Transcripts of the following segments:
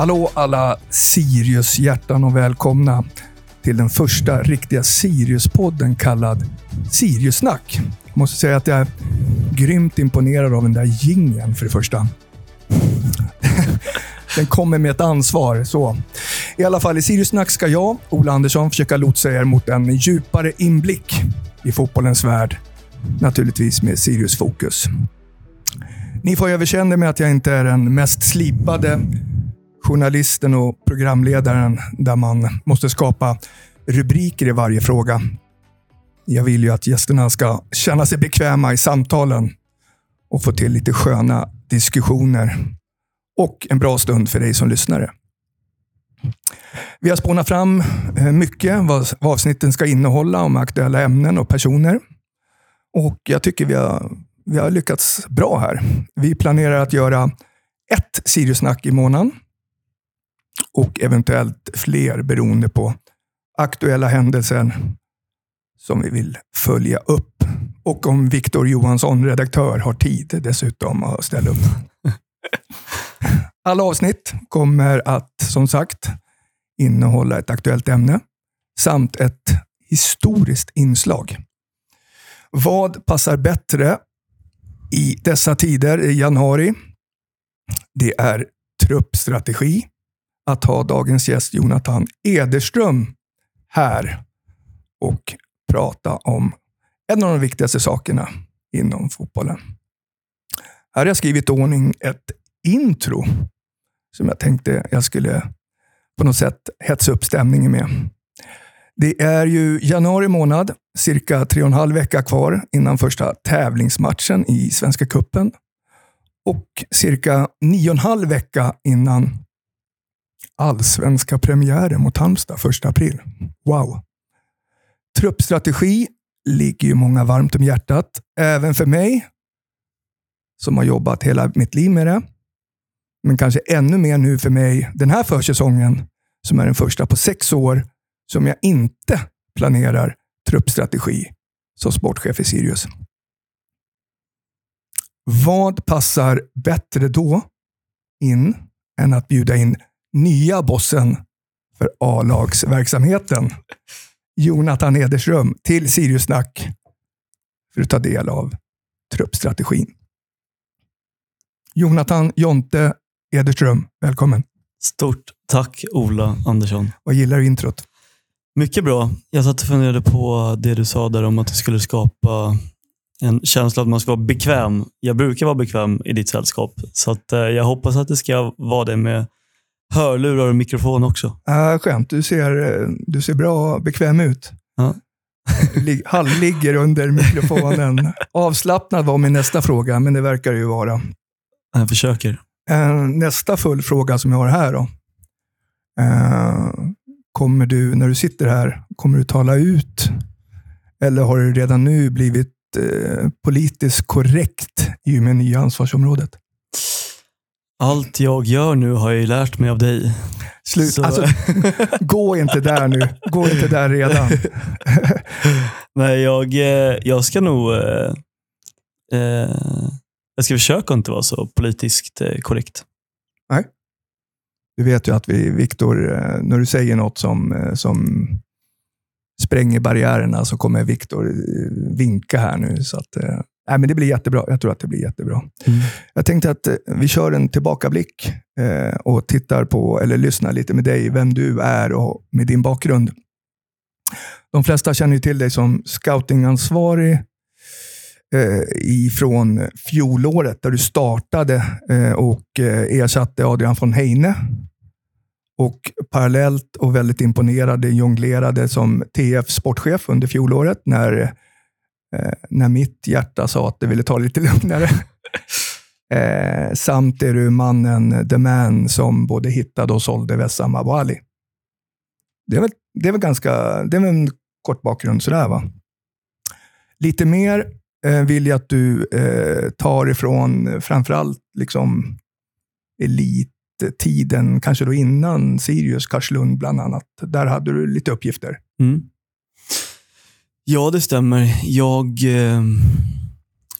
Hallå alla Sirius-hjärtan och välkomna till den första riktiga Sirius-podden kallad Sirius-snack. Jag måste säga att jag är grymt imponerad av den där gingen för det första. Den kommer med ett ansvar. så. I alla fall, i Sirius-snack ska jag, Ola Andersson, försöka lotsa er mot en djupare inblick i fotbollens värld. Naturligtvis med Sirius-fokus. Ni får överkänna med att jag inte är den mest slipade journalisten och programledaren där man måste skapa rubriker i varje fråga. Jag vill ju att gästerna ska känna sig bekväma i samtalen och få till lite sköna diskussioner. Och en bra stund för dig som lyssnare. Vi har spånat fram eh, mycket vad avsnitten ska innehålla om aktuella ämnen och personer. Och jag tycker vi har, vi har lyckats bra här. Vi planerar att göra ett Siriusnack i månaden och eventuellt fler beroende på aktuella händelser som vi vill följa upp. Och om Viktor Johansson, redaktör, har tid dessutom att ställa upp. Alla avsnitt kommer att, som sagt, innehålla ett aktuellt ämne samt ett historiskt inslag. Vad passar bättre i dessa tider i januari? Det är truppstrategi, att ha dagens gäst Jonathan Ederström här och prata om en av de viktigaste sakerna inom fotbollen. Här har jag skrivit i ordning ett intro som jag tänkte jag skulle på något sätt hetsa upp stämningen med. Det är ju januari månad, cirka tre och en halv vecka kvar innan första tävlingsmatchen i Svenska Kuppen och cirka nio och en halv vecka innan allsvenska premiären mot Halmstad 1 april. Wow! Truppstrategi ligger ju många varmt om hjärtat. Även för mig, som har jobbat hela mitt liv med det. Men kanske ännu mer nu för mig den här försäsongen, som är den första på sex år som jag inte planerar truppstrategi som sportchef i Sirius. Vad passar bättre då in än att bjuda in nya bossen för A-lagsverksamheten, Jonathan Ederström, till Sirius-snack för att ta del av truppstrategin. Jonathan Jonte Ederström, välkommen. Stort tack Ola Andersson. Vad gillar du introt? Mycket bra. Jag satt och funderade på det du sa där om att det skulle skapa en känsla att man ska vara bekväm. Jag brukar vara bekväm i ditt sällskap, så eh, jag hoppas att det ska vara det med hörlurar och mikrofon också. Ah, skönt. Du ser, du ser bra bekväm ut. Ja. Halvligger under mikrofonen. Avslappnad var min nästa fråga, men det verkar ju vara. Jag försöker. Eh, nästa full fråga som jag har här då. Eh, kommer du, när du sitter här, kommer du tala ut? Eller har du redan nu blivit eh, politiskt korrekt i och med nya ansvarsområdet? Allt jag gör nu har jag ju lärt mig av dig. Slut. Alltså, gå inte där nu. Gå inte där redan. Nej, jag, eh, jag ska nog... Eh, eh, jag ska försöka inte vara så politiskt eh, korrekt. Nej. Du vet ju att vi, Viktor, när du säger något som, som spränger barriärerna så kommer Viktor vinka här nu. Så att, Nej, men det blir jättebra. Jag tror att det blir jättebra. Mm. Jag tänkte att eh, vi kör en tillbakablick eh, och tittar på, eller lyssnar lite med dig, vem du är och med din bakgrund. De flesta känner till dig som scoutingansvarig eh, ifrån fjolåret, där du startade eh, och ersatte Adrian von Heine. Och parallellt och väldigt imponerade jonglerade som TF sportchef under fjolåret när när mitt hjärta sa att det ville ta lite lugnare. eh, samt är du mannen, the man, som både hittade och sålde Wessam Abouali. Det är väl, det är väl ganska, det är en kort bakgrund sådär va? Lite mer eh, vill jag att du eh, tar ifrån framförallt liksom elittiden, kanske då innan Sirius, Karlslund bland annat. Där hade du lite uppgifter. Mm. Ja, det stämmer. Jag, eh,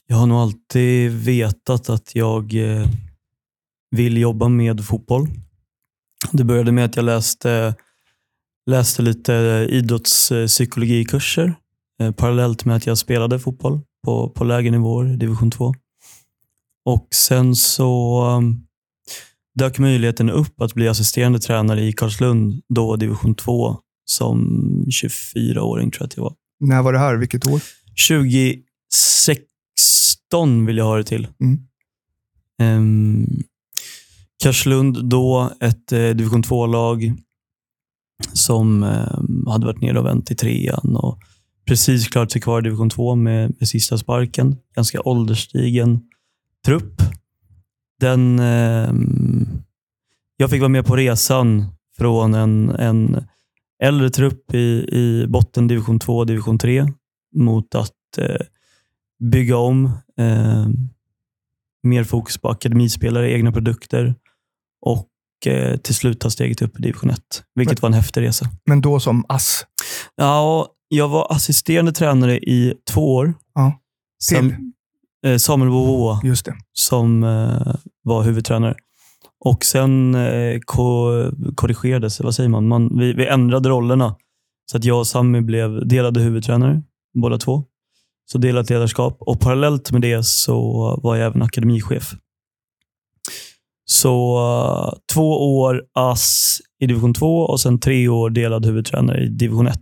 jag har nog alltid vetat att jag eh, vill jobba med fotboll. Det började med att jag läste, läste lite idrottspsykologikurser eh, parallellt med att jag spelade fotboll på, på lägre nivåer, division 2. Och sen så um, dök möjligheten upp att bli assisterande tränare i Karlslund, då division 2, som 24-åring tror jag att jag var. När var det här? Vilket år? 2016 vill jag ha det till. Mm. Um, Karlslund då, ett eh, division 2-lag som eh, hade varit nere och vänt i trean och precis klarat sig kvar i division 2 med, med sista sparken. Ganska ålderstigen trupp. Den, eh, jag fick vara med på resan från en, en äldre trupp i, i botten division 2 och division 3 mot att eh, bygga om. Eh, mer fokus på akademispelare, egna produkter och eh, till slut ta steget upp i division 1, vilket Men- var en häftig resa. Men då som ass. Ja, jag var assisterande tränare i två år. Ja. Sen, eh, Samuel Bovoa Just det. som eh, var huvudtränare. Och sen eh, ko- korrigerades, vad säger man? man vi, vi ändrade rollerna. Så att jag och Sami blev delade huvudtränare, båda två. Så delat ledarskap. Och parallellt med det så var jag även akademichef. Så eh, två år ASS i division 2 och sen tre år delad huvudtränare i division 1.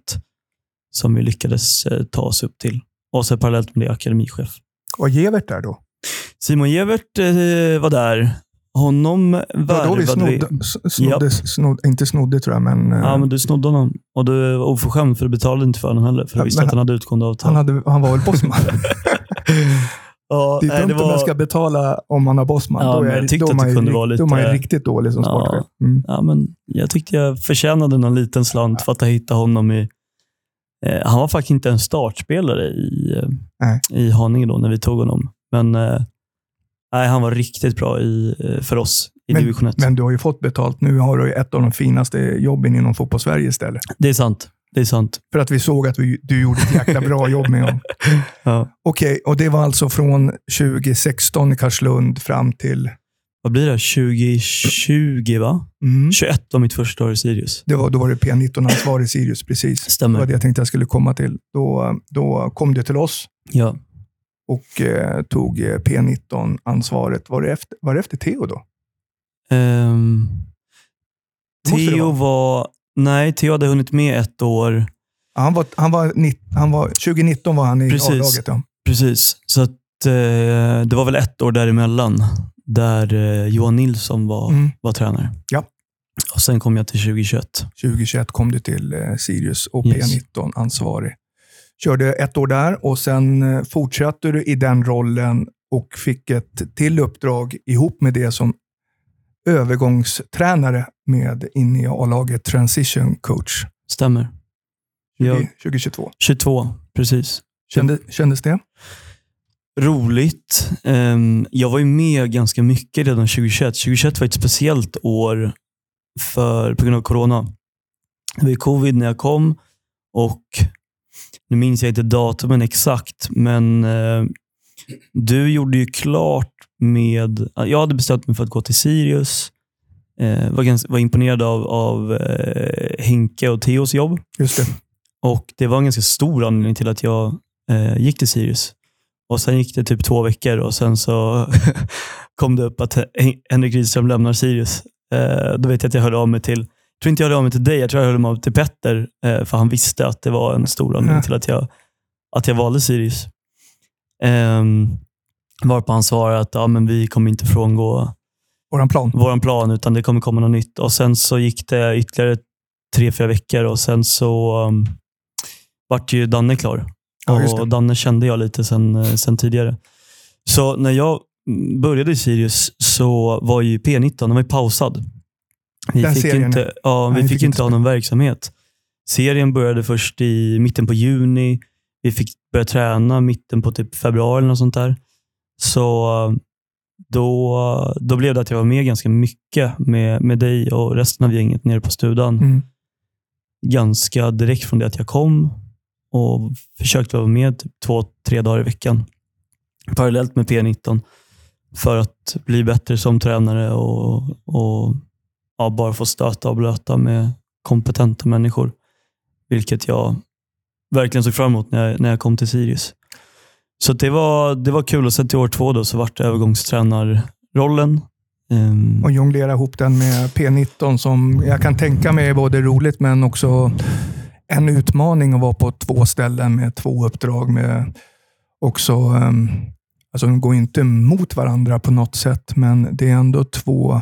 Som vi lyckades eh, ta oss upp till. Och sen parallellt med det akademichef. Var Gevert där då? Simon Gevert eh, var där. Honom var då vi värvade vi. snodde, s- snodde, snodde, inte snodde tror jag, men, eh, Ja, men du snodde honom. Och du var oförskämd för du betalade inte för honom heller. För du visste att han hade utgående avtal. han, hade, han var väl bossman. ja, Det är dumt det om jag var, ska betala om man har bossman. Ja, då är, jag tyckte då är att man kunde rikt- vara Då är man lite- riktigt dålig som Ja. sportchef. Mm. ja, men jag tyckte jag förtjänade någon liten slant för att ha hittat honom i... Eh, han var faktiskt inte en startspelare i, eh, Nej. i Haninge då, när vi tog honom. Men eh, nej, han var riktigt bra i, eh, för oss i Men- division 1. Men du har ju fått betalt. Nu har du ett av de finaste jobben inom fotbollssverige istället. Det är sant. Det är sant. För att vi såg att vi, du gjorde ett jäkla bra jobb med honom. Ja. Okej, och det var alltså från 2016 i Karlslund fram till... Vad blir det? 2020 va? Mm, 21 var mitt första år i Sirius. det var, då var det P19-ansvarig i Sirius, precis. Det Stämmer. var det jag tänkte jag skulle komma till. Då, då kom du till oss Ja. Och eh, tog eh, P19-ansvaret. Var, det efter- var det efter Theo då? Det Theo var... Nej, Theo hade hunnit med ett år. Ja, Han var, han var, han var, 2019 var han i. A-laget. Ja. Precis. Så att, eh, det var väl ett år däremellan där eh, Johan Nilsson var, Mm. var tränare. Ja. Och Sen kom jag till 2021. 2021 kom du till eh, Sirius och Yes. P19-ansvarig. Körde ett år där och sen eh, fortsatte du i den rollen och fick ett till uppdrag ihop med det som övergångstränare med in i A-laget Transition Coach Stämmer. Ja, 20, 2022. 22, precis. Kände, Kändes det? Roligt. Ehm, jag var ju med ganska mycket redan 2021. 2021 var ett speciellt år för, på grund av corona. Det var covid när jag kom och nu minns jag inte datumen exakt, men eh, du gjorde ju klart med... Jag hade bestämt mig för att gå till Sirius. Eh, var, ganska, var imponerad av, av eh, Henke och Theos jobb. Just det. Och Det var en ganska stor anledning till att jag eh, gick till Sirius. Och Sen gick det typ två veckor och sen så kom det upp att Hen- Henrik Rydström lämnar Sirius. Eh, då vet jag att jag hörde av mig till, tror inte jag hörde av mig till dig, jag tror jag hörde av mig till Petter. Eh, för han visste att det var en stor anledning Ja. till att jag, att jag valde Sirius. Eh, varpå han svarade att ja, men vi kommer inte frångå Våran plan. vår plan, utan det kommer komma något nytt. Och Sen så gick det ytterligare tre, fyra veckor och sen så um, vart ju Danne klar. Ja, och Danne kände jag lite sen, eh, sen tidigare. Så när jag började i Sirius så var ju P19 den var pausad. Vi Den fick serien, inte, ja, Nej, vi fick, fick inte inte ha någon verksamhet. Serien började först i mitten på juni. Vi fick börja träna mitten på typ februari eller något sånt där. Så eh, då, då blev det att jag var med ganska mycket med, med dig och resten av gänget nere på studan. Mm. Ganska direkt från det att jag kom och försökte vara med typ två, tre dagar i veckan. Parallellt med P19 för att bli bättre som tränare och, och ja, bara få stöta och blöta med kompetenta människor. Vilket jag verkligen såg fram emot när jag, när jag kom till Sirius. Så det var, det var kul. Och sen till år två då, så vart det övergångstränarrollen. Um, och jonglera ihop den med P19 som jag kan tänka mig är både roligt men också en utmaning att vara på två ställen med två uppdrag. Med också, um, alltså de går inte mot varandra på något sätt, men det är ändå två,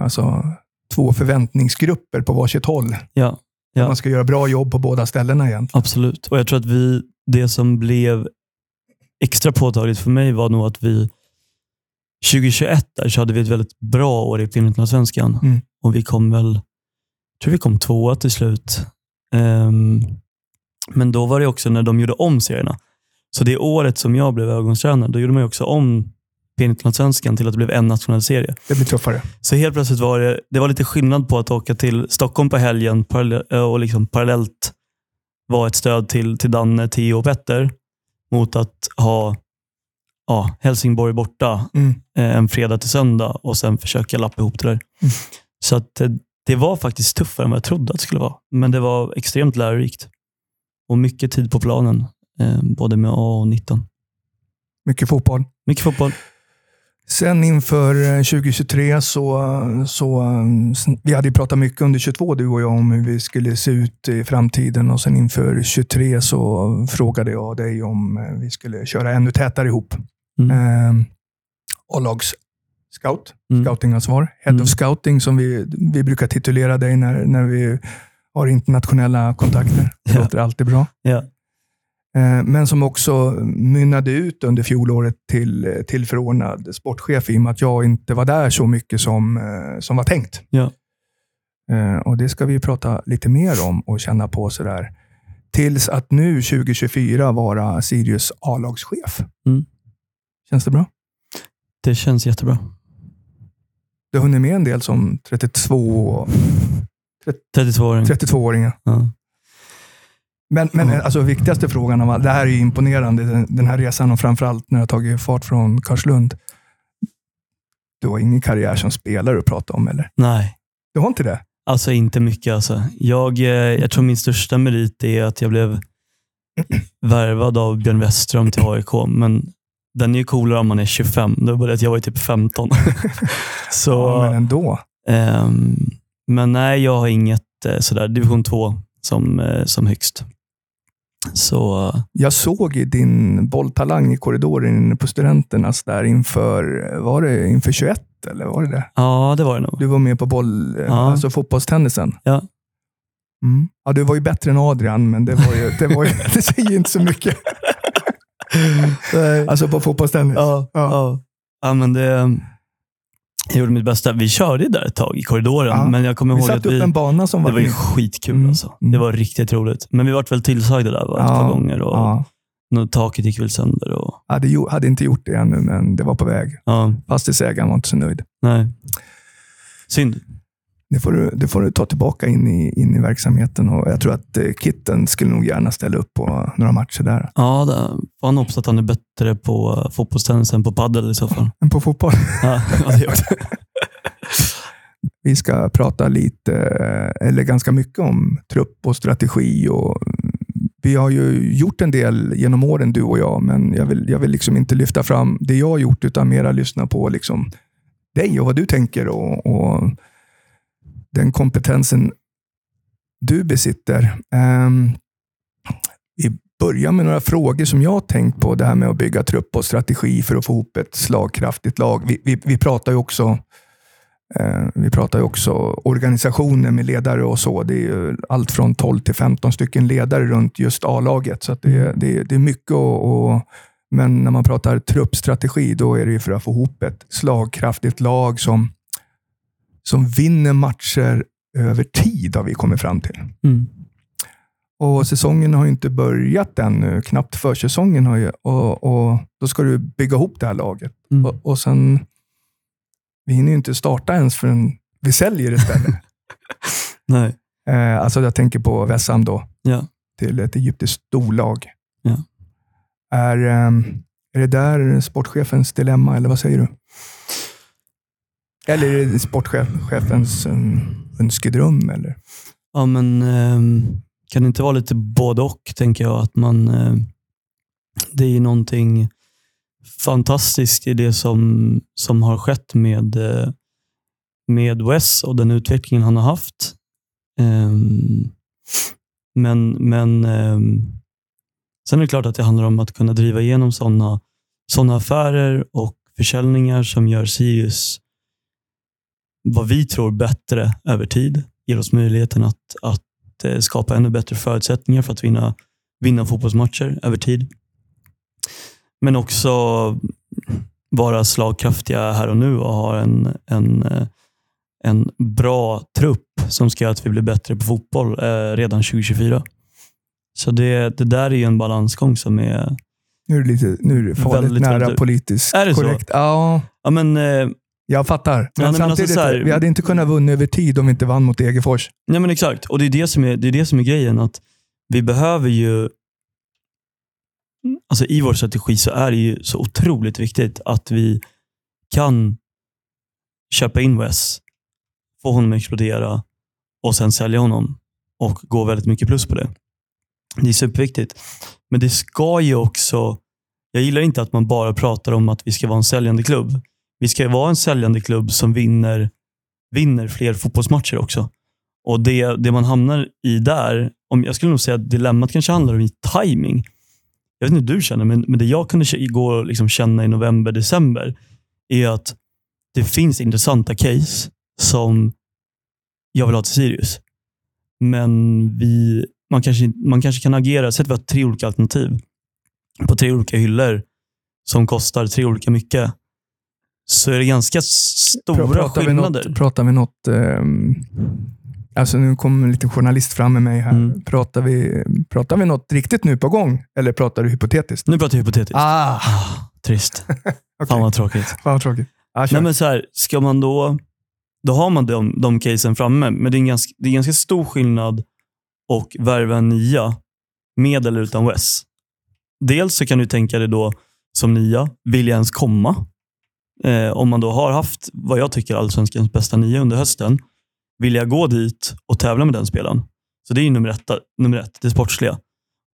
alltså, två förväntningsgrupper på varsitt håll. Ja, ja. Man ska göra bra jobb på båda ställena egentligen. Absolut. Och Jag tror att vi, det som blev extra påtagligt för mig var nog att vi 2021 där så hade vi ett väldigt bra år i Finlandssvenskan. Mm. Och vi kom väl, jag tror vi kom tvåa till slut. Um, men då var det också när de gjorde om serierna. Så det året som jag blev övergångstränare, då gjorde man också om P19-svenskan till att det blev en nationell serie. Det blir tuffare. Så helt plötsligt var det, det var lite skillnad på att åka till Stockholm på helgen och liksom parallellt vara ett stöd till, till Danne, Theo och Petter mot att ha ja, Helsingborg borta mm. Eh, en fredag till söndag och sen försöka lappa ihop det där. Mm. Så att, eh, det var faktiskt tuffare än vad jag trodde att det skulle vara. Men det var extremt lärorikt. Och mycket tid på planen, eh, både med A och 19. Mycket fotboll. Mycket fotboll. Sen inför 2023 så, så vi hade pratat mycket under 22 du och jag om hur vi skulle se ut i framtiden och sen inför 23 så frågade jag dig om vi skulle köra ännu tätare ihop. Mm. Eh, A-lags scout, mm. scoutingansvar. Head mm. of scouting som vi, vi brukar titulera dig när, när vi har internationella kontakter. Det ja. låter alltid bra. Ja. Eh, men som också mynnade ut under fjolåret till, till förordnad sportchef i och med att jag inte var där så mycket som, eh, som var tänkt. Ja. Eh, och Det ska vi prata lite mer om och känna på sådär. Tills att nu 2024 vara Sirius A-lagschef. Mm. Känns det bra? Det känns jättebra. Du har hunnit med en del som 32... 32-åring. 32-åring. Ja. Men, men ja. alltså, viktigaste frågan allt, det här är imponerande, den, den här resan och framförallt när har tagit fart från Karlslund. Du har ingen karriär som spelare att prata om, eller? Nej. Du har inte det? Alltså inte mycket. Alltså. Jag, eh, jag tror min största merit är att jag blev värvad av Björn Westström till AIK, men den är ju coolare om man är 25. Det var bara att jag var typ 15. så, ja, men ändå. Um, men nej, jag har inget uh, sådär division 2 som, uh, som högst. Så, jag såg din bolltalang i korridoren på Studenternas där inför, var det inför 21 eller var det det? Ja, det var det nog. Du var med på boll, ja. alltså fotbollstennisen. Ja. Mm. ja. Du var ju bättre än Adrian, men det, var ju, det, var ju, det säger inte så mycket. alltså på fotbollstennis? Ja. ja. ja. ja men det, jag gjorde mitt bästa. Vi körde där ett tag i korridoren. Ja. Men jag kommer vi ihåg att vi, upp en bana som var Det var ju skitkul. Mm. Alltså. Det var riktigt roligt. Men vi vart väl tillsagda där va? ett par gånger. Och ja. Taket gick väl sönder. Och... Hade, hade inte gjort det ännu, men det var på väg. Ja. Fastighetsägaren var inte så nöjd. Nej. Synd. Det får du, det får du ta tillbaka in i, in i verksamheten. Och jag tror att eh, Kitten skulle nog gärna ställa upp på några matcher där. Ja, det, får han hoppas att han är bättre på uh, fotbollstennis än på padel i så fall. Än på fotboll? ja, gör det. Vi ska prata lite, eh, eller ganska mycket om trupp och strategi. Och vi har ju gjort en del genom åren, du och jag, men jag vill, jag vill liksom inte lyfta fram det jag har gjort, utan mera lyssna på liksom dig och vad du tänker. och, och kompetensen du besitter. Ehm, vi börjar med några frågor som jag har tänkt på. Det här med att bygga trupp och strategi för att få ihop ett slagkraftigt lag. Vi, vi, vi pratar ju också eh, vi pratar ju också organisationer med ledare och så. Det är allt från 12 till 15 stycken ledare runt just A-laget. Så det, det, det är mycket och, och men när man pratar truppstrategi, då är det för att få ihop ett slagkraftigt lag som som vinner matcher över tid, har vi kommit fram till. Mm. Och Säsongen har inte börjat ännu, knappt försäsongen. Har ju, och, och Då ska du bygga ihop det här laget. Mm. Och, och sen, vi hinner ju inte starta ens förrän vi säljer istället. Nej. Eh, alltså jag tänker på Vessam då, ja. till ett egyptiskt storlag. Ja. Är, eh, är det där sportchefens dilemma, eller vad säger du? Eller är det sportchefens eh, önskedröm? Eller? Ja, men ehm, kan det inte vara lite både och, tänker jag. Att man, eh, det är ju någonting fantastiskt i det som, som har skett med, eh, med Wes och den utvecklingen han har haft. Ehm, men men ehm, sen är det klart att det handlar om att kunna driva igenom sådana såna affärer och försäljningar som gör Sirius vad vi tror bättre över tid. Ger oss möjligheten att, att eh, skapa ännu bättre förutsättningar för att vinna, vinna fotbollsmatcher över tid. Men också vara slagkraftiga här och nu och ha en, en, eh, en bra trupp som ska göra att vi blir bättre på fotboll eh, redan 2024. Så det, det där är en balansgång som är Nu är det, lite, nu är det farligt Väldigt, nära väldigt- politiskt Är det så? korrekt. Ja, Ja, men, eh, jag fattar. Men, men alltså samtidigt, så här- vi hade inte kunnat vinna över tid om vi inte vann mot Degerfors. nej men exakt, och det är det, som är, det är det som är grejen. att Vi behöver ju, alltså i vår strategi så är det ju så otroligt viktigt att vi kan köpa in Wes, få honom att explodera och sen sälja honom och gå väldigt mycket plus på det. Det är superviktigt. Men det ska ju också, jag gillar inte att man bara pratar om att vi ska vara en säljande klubb. Vi ska vara en säljande klubb som vinner, vinner fler fotbollsmatcher också. Och det, det man hamnar i där, om, jag skulle nog säga att dilemmat kanske handlar om timing. Jag vet inte hur du känner, men, men det jag kunde gå och liksom känna i november, december, är att det finns intressanta case som jag vill ha till Sirius. Men vi, man, kanske, man kanske kan agera, säg att vi har tre olika alternativ på tre olika hyllor som kostar tre olika mycket. Så är det ganska stora pratar vi skillnader. något, pratar vi något ehm, alltså nu kommer en liten journalist fram med mig här. Mm. Pratar, vi, pratar vi något riktigt nu på gång eller pratar du hypotetiskt? Nu pratar jag hypotetiskt. Ah, Ah, trist. okej. Fan vad tråkigt. Fan vad tråkigt. Ah. Nej, men så här, ska man då, då har man de, de casen framme, men det är, en ganska, det är en ganska stor skillnad och värva en nia med eller utan Wes. Dels så kan du tänka dig då som nia, vill jag ens komma? Eh, om man då har haft vad jag tycker allsvenskans bästa nia under hösten, vill jag gå dit och tävla med den spelaren? Så det är ju nummer ett, nummer ett, det sportsliga.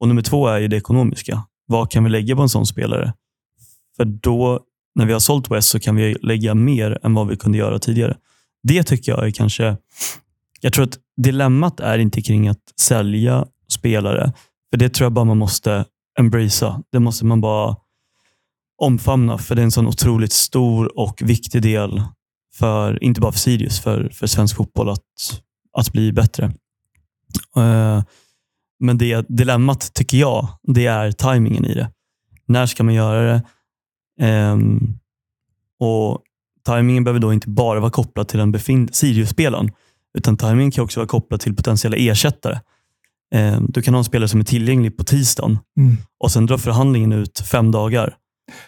Och nummer två är ju det ekonomiska. Vad kan vi lägga på en sån spelare? För då, när vi har sålt West så kan vi lägga mer än vad vi kunde göra tidigare. Det tycker jag är kanske... Jag tror att dilemmat är inte kring att sälja spelare. För det tror jag bara man måste embracea. Det måste man bara omfamna. För det är en sån otroligt stor och viktig del, för inte bara för Sirius, för, för svensk fotboll att, att bli bättre. Eh, Men det dilemmat, tycker jag, det är tajmingen i det. När ska man göra det? Ehm, och Timingen behöver då inte bara vara kopplad till den befintliga Sirius-spelaren, utan timingen kan också vara kopplad till potentiella ersättare. Ehm, du kan ha en spelare som är tillgänglig på tisdagen Mm. och sen drar förhandlingen ut fem dagar.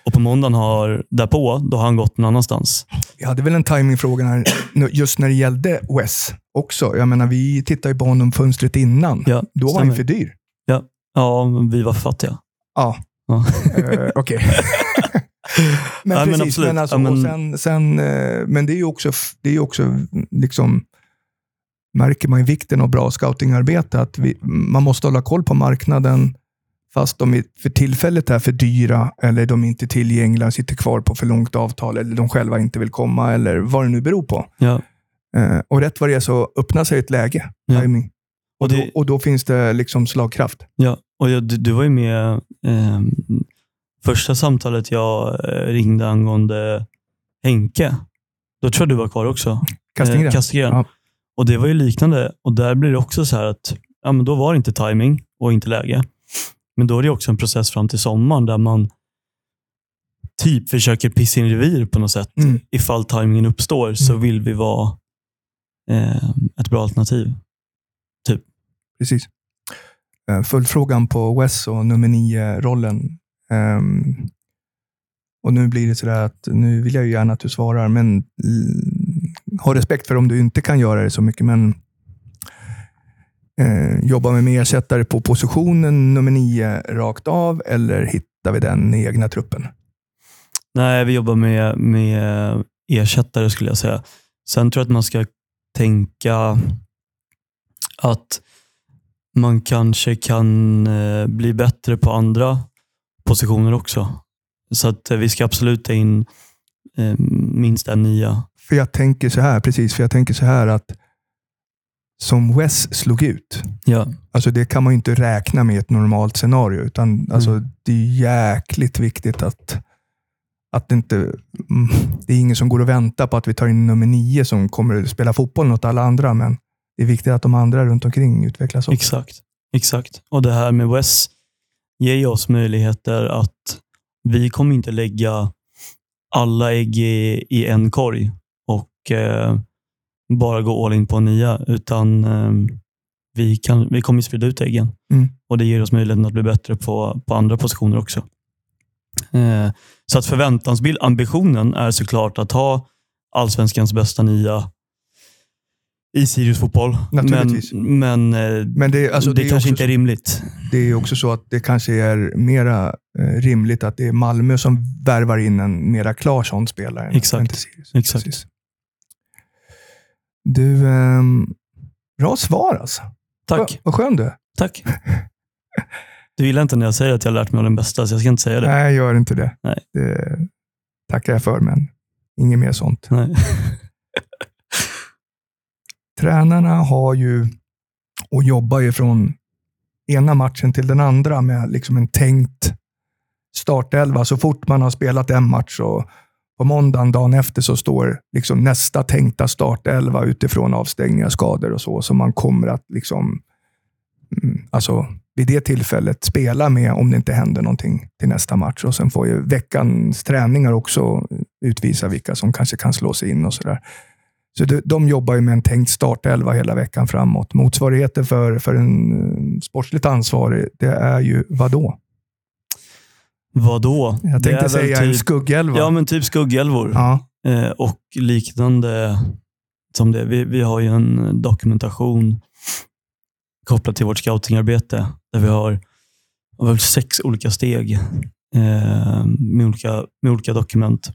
Och på måndagen har, därpå, då har han gått någon annanstans. Jag hade väl en timingfråga här, just när det gällde Wes också. Jag menar, vi tittade ju på honom fönstret innan. Ja, Då var han stämmer. för dyr. Ja, men vi var för fattiga. Ja, Ja. Eh, okej. men Ja, men precis, absolut. men, alltså, Ja, men- Och sen, sen, eh, men det är ju också, det är också liksom, märker man ju vikten av bra scoutingarbete. Att vi, man måste hålla koll på marknaden fast de är för tillfället är för dyra eller de är inte tillgängliga, sitter kvar på för långt avtal eller de själva inte vill komma eller vad det nu beror på. Ja. Eh, och rätt vad det är så öppnar sig ett läge. Ja. Timing. Och, Och det- då, och då finns det liksom slagkraft. Ja, och jag, du, du var ju med ehm, första samtalet jag eh, ringde angående Henke. Då tror jag du var kvar också. Kastingren. Eh, Kastegren. Ja. Och det var ju liknande. Och där blir det också så här att ja, men då var det inte timing och inte läge. Men då är det också en process fram till sommaren där man typ försöker pissa in revir på något sätt. Mm. Ifall timingen uppstår så vill vi vara eh, ett bra alternativ. Precis. Uh, Följdfrågan på Wes och nummer nio-rollen. Ehm, och nu blir det sådär att nu vill jag ju gärna att du svarar, men mm, ha respekt för om du inte kan göra det så mycket. Men eh, jobba med ersättare på positionen nummer nio rakt av eller hittar vi den i egna truppen? Nej, vi jobbar med, med ersättare skulle jag säga. Sen tror jag att man ska tänka att man kanske kan eh, bli bättre på andra positioner också. Så att eh, vi ska absolut ta in eh, minst en nia. För jag tänker så här, precis, för jag tänker så här att som Wes slog ut, Ja, alltså det kan man ju inte räkna med i ett normalt scenario. Utan alltså, Mm. Det är jäkligt viktigt att, att det inte mm, det är ingen som går och väntar på att vi tar in nummer nio som kommer att spela fotboll åt alla andra. Men det är viktigt att de andra runt omkring utvecklas också. exakt. exakt. Och det här med Wes ger oss möjligheter att vi kommer inte lägga alla ägg i, i en korg och eh, bara gå all in på en nia, utan eh, vi, kan, vi kommer sprida ut äggen. Mm. Och Det ger oss möjligheten att bli bättre på, på andra positioner också. Eh, så att förväntansbild, ambitionen är såklart att ha allsvenskans bästa nia i Sirius fotboll. Men, men eh, Men det, alltså, det, det, kanske inte är rimligt. det är också så att det kanske är mera eh, rimligt att det är Malmö som värvar in en mera klar sån spelare. än- Exakt. än Sirius. Exakt. Precis. Du, ehm, bra svar alltså. Tack. Vad, vad skön du är. Tack. Du gillar inte när jag säger att jag har lärt mig av den bästa, så jag ska inte säga det. Nej, jag gör inte det. Nej. Det tackar jag för, men inget mer sånt. Nej. Tränarna har ju och jobbar ju från ena matchen till den andra med liksom en tänkt startelva. Så fort man har spelat en match och på måndagen, dagen efter, så står liksom nästa tänkta startelva utifrån avstängningar, skador och så, som man kommer att liksom, mm, alltså, vid det tillfället spela med om det inte händer någonting till nästa match. Och Sen får ju veckans träningar också utvisa vilka som kanske kan slå sig in och sådär. Så de, jobbar ju med en tänkt startelva hela veckan framåt. Motsvarigheten för, för en eh, sportsligt ansvarig, det är ju vad då? Vad då? Jag Det tänkte väl säga en typ, skuggelva. Ja, men typ skuggälvor. Ja, Eh, och liknande som det. Vi, vi har ju en dokumentation kopplat till vårt scoutingarbete där vi har, sex olika steg eh, med, olika, med olika dokument.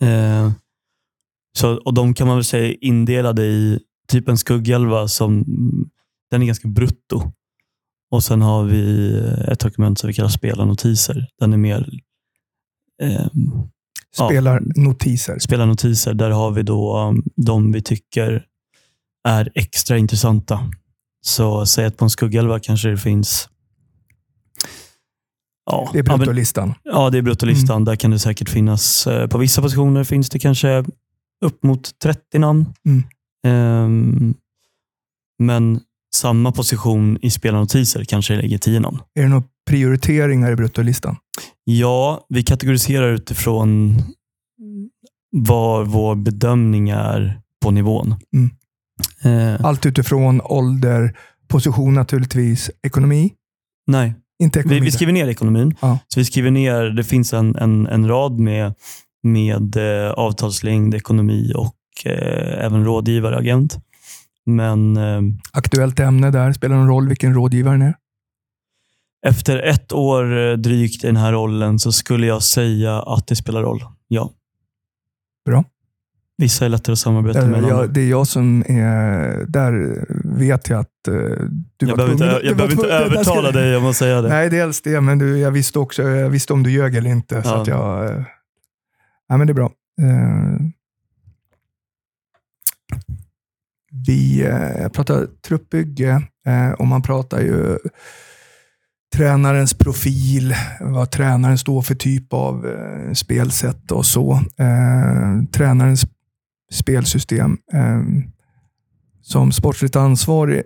Eh, så, och De kan man väl säga är indelade i typ en skuggälva som den är ganska brutto. Och Sen har vi ett dokument som vi kallar spelarnotiser. Den är mer eh, Ja. spelar notiser. spelarnotiser. Där har vi då um, de vi tycker är extra intressanta. Så säg att på en skuggelva kanske det finns Ja, Det är ja, bruttolistan. Ja, det är bruttolistan. Där kan det säkert finnas, eh, på vissa positioner finns det kanske upp mot 30 namn. Mm. Ehm, men samma position i spelarnotiser kanske lägger 10 namn. Är det några prioriteringar i bruttolistan? Ja, vi kategoriserar utifrån vad vår bedömning är på nivån. Mm. Eh, Allt utifrån ålder, position naturligtvis, ekonomi. nej, Inte vi, ekonomi. vi skriver ner ekonomin. Ja. Så vi skriver ner, det finns en, en, en rad med, med eh, avtalslängd, ekonomi och eh, även rådgivare, agent. Men eh, Aktuellt ämne där. Spelar någon roll vilken rådgivaren är? efter ett år eh, drygt i den här rollen så skulle jag säga att det spelar roll. Ja. Bra. Vissa är lättare att samarbeta Där, med än andra. jag, det är jag som är... Där vet jag att eh, du Jag var behöver inte, tvungen- du jag behöver inte ska- övertala dig om att säga det. Nej, dels det, men du, jag visste också jag visste om du ljög eller inte. Så Ja. att jag... eh, Nej, men det är bra. Eh, vi eh, pratar truppbygge eh, och man pratar ju tränarens profil, vad tränaren står för typ av eh, spelsätt och så. Tränarens spelsystem. Som sportsligt ansvarig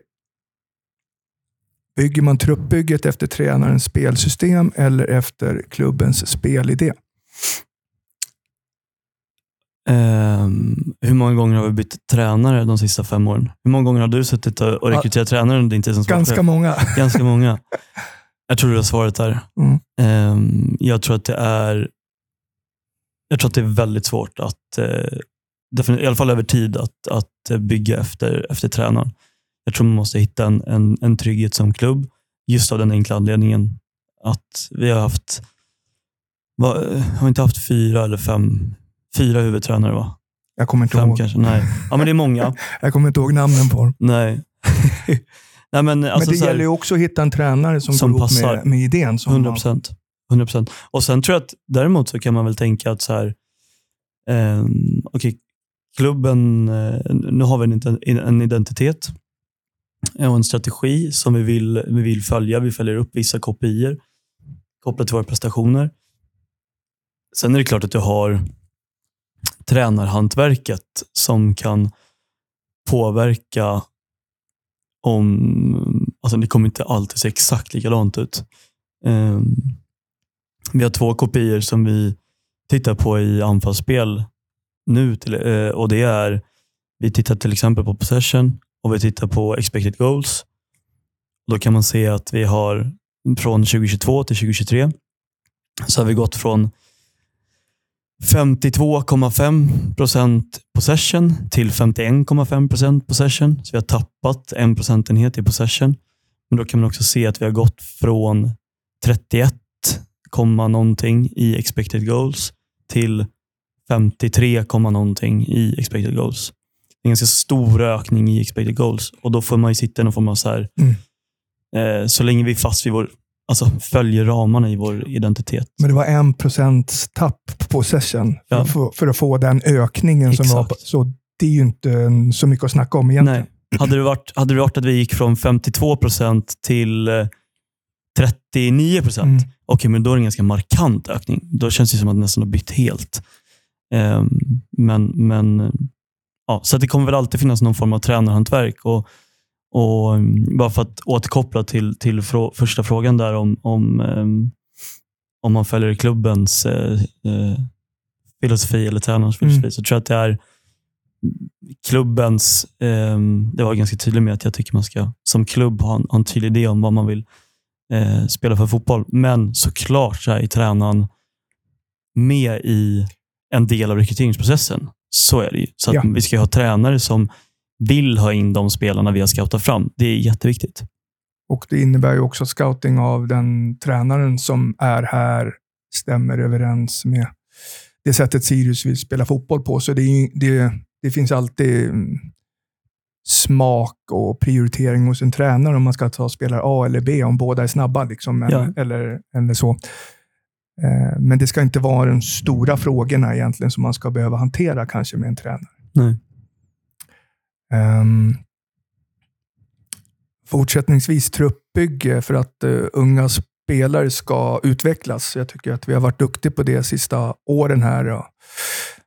Bygger man truppbygget efter tränarens spelsystem eller efter klubbens spelidé? Ehm, hur många gånger har vi bytt tränare de sista fem åren? Hur många gånger har du suttit och rekryterat tränare under din tid som Ganska sportchef? många. Ganska många. Jag tror du har svaret där. Mm. Ehm, jag tror att det är jag tror att det är väldigt svårt att, defini- i alla fall över tid, att, att eh, bygga efter, efter tränaren. Jag tror man måste hitta en, en, en trygghet som klubb, just av den enkla anledningen att vi har haft, va- har inte haft fyra eller fem fyra huvudtränare va? Jag kommer inte Fem ihåg. kanske? Nej. Ja, men det är många. Jag kommer inte ihåg namnen på dem. Nej. Nej men, alltså, Men det här- gäller ju också att hitta en tränare som, Som går ihop passar. med, med idén. Som 100 man- procent. 100 procent. Och sen tror jag att däremot så kan man väl tänka att så här, ehm, okej, klubben, eh, nu har vi en, en identitet och en strategi som vi vill, vi vill följa. Vi följer upp vissa kopior kopplat till våra prestationer. Sen är det klart att du har tränarhantverket som kan påverka om... Alltså det kommer inte alltid se exakt likadant ut. Um, vi har två kopior som vi tittar på i anfallsspel nu. Till, eh, och det är, Vi tittar till exempel på possession och vi tittar på expected goals. Då kan man se att vi har från 2022 till 2023 så har vi gått från 52,5 procent possession till 51,5 procent possession. Så vi har tappat en procentenhet i possession. Men då kan man också se att vi har gått från 31, komma någonting i expected goals till 53, komma någonting i expected goals. Det är en ganska stor ökning i expected goals och då får man ju sitta i någon form av så här, Mm. eh, så länge vi är fast vid vår, alltså följer ramarna i vår identitet. Men det var en procents tapp på session för, Ja. att, få, för att få den ökningen. som var på, Exakt. Så det är ju inte så mycket att snacka om egentligen. Nej. Hade det, varit, hade det varit att vi gick från 52 procent till eh, 39 procent, Mm. okej, men då är det en ganska markant ökning. Då känns det som att det nästan har bytt helt. Ehm, men, men eh, ja, så det kommer väl alltid finnas någon form av tränarhantverk. Och, och mm, bara för att återkoppla till, till frå, första frågan där om, om, ehm, om man följer klubbens eh, filosofi eller tränarens filosofi, Mm. så tror jag att det är klubbens, ehm, det var jag ganska tydlig med att jag tycker man ska som klubb ha en, ha en tydlig idé om vad man vill eh, spela för fotboll. Men såklart så är tränaren med i en del av rekryteringsprocessen. Så är det ju. Så att Ja. vi ska ha tränare som vill ha in de spelarna vi har scoutat fram. Det är jätteviktigt. Och Det innebär ju också scouting av den tränaren som är här stämmer överens med det sättet Sirius vill spela fotboll på. Så det, är, det, det finns alltid mm, smak och prioritering hos en tränare om man ska ta spelare A eller B, om båda är snabba. Liksom, Ja. eller, eller, eller så. Eh, Men det ska inte vara de stora frågorna egentligen som man ska behöva hantera kanske med en tränare. Nej. Um, fortsättningsvis truppbygge för att uh, unga spelare ska utvecklas. Jag tycker att vi har varit duktiga på det de sista åren här. Och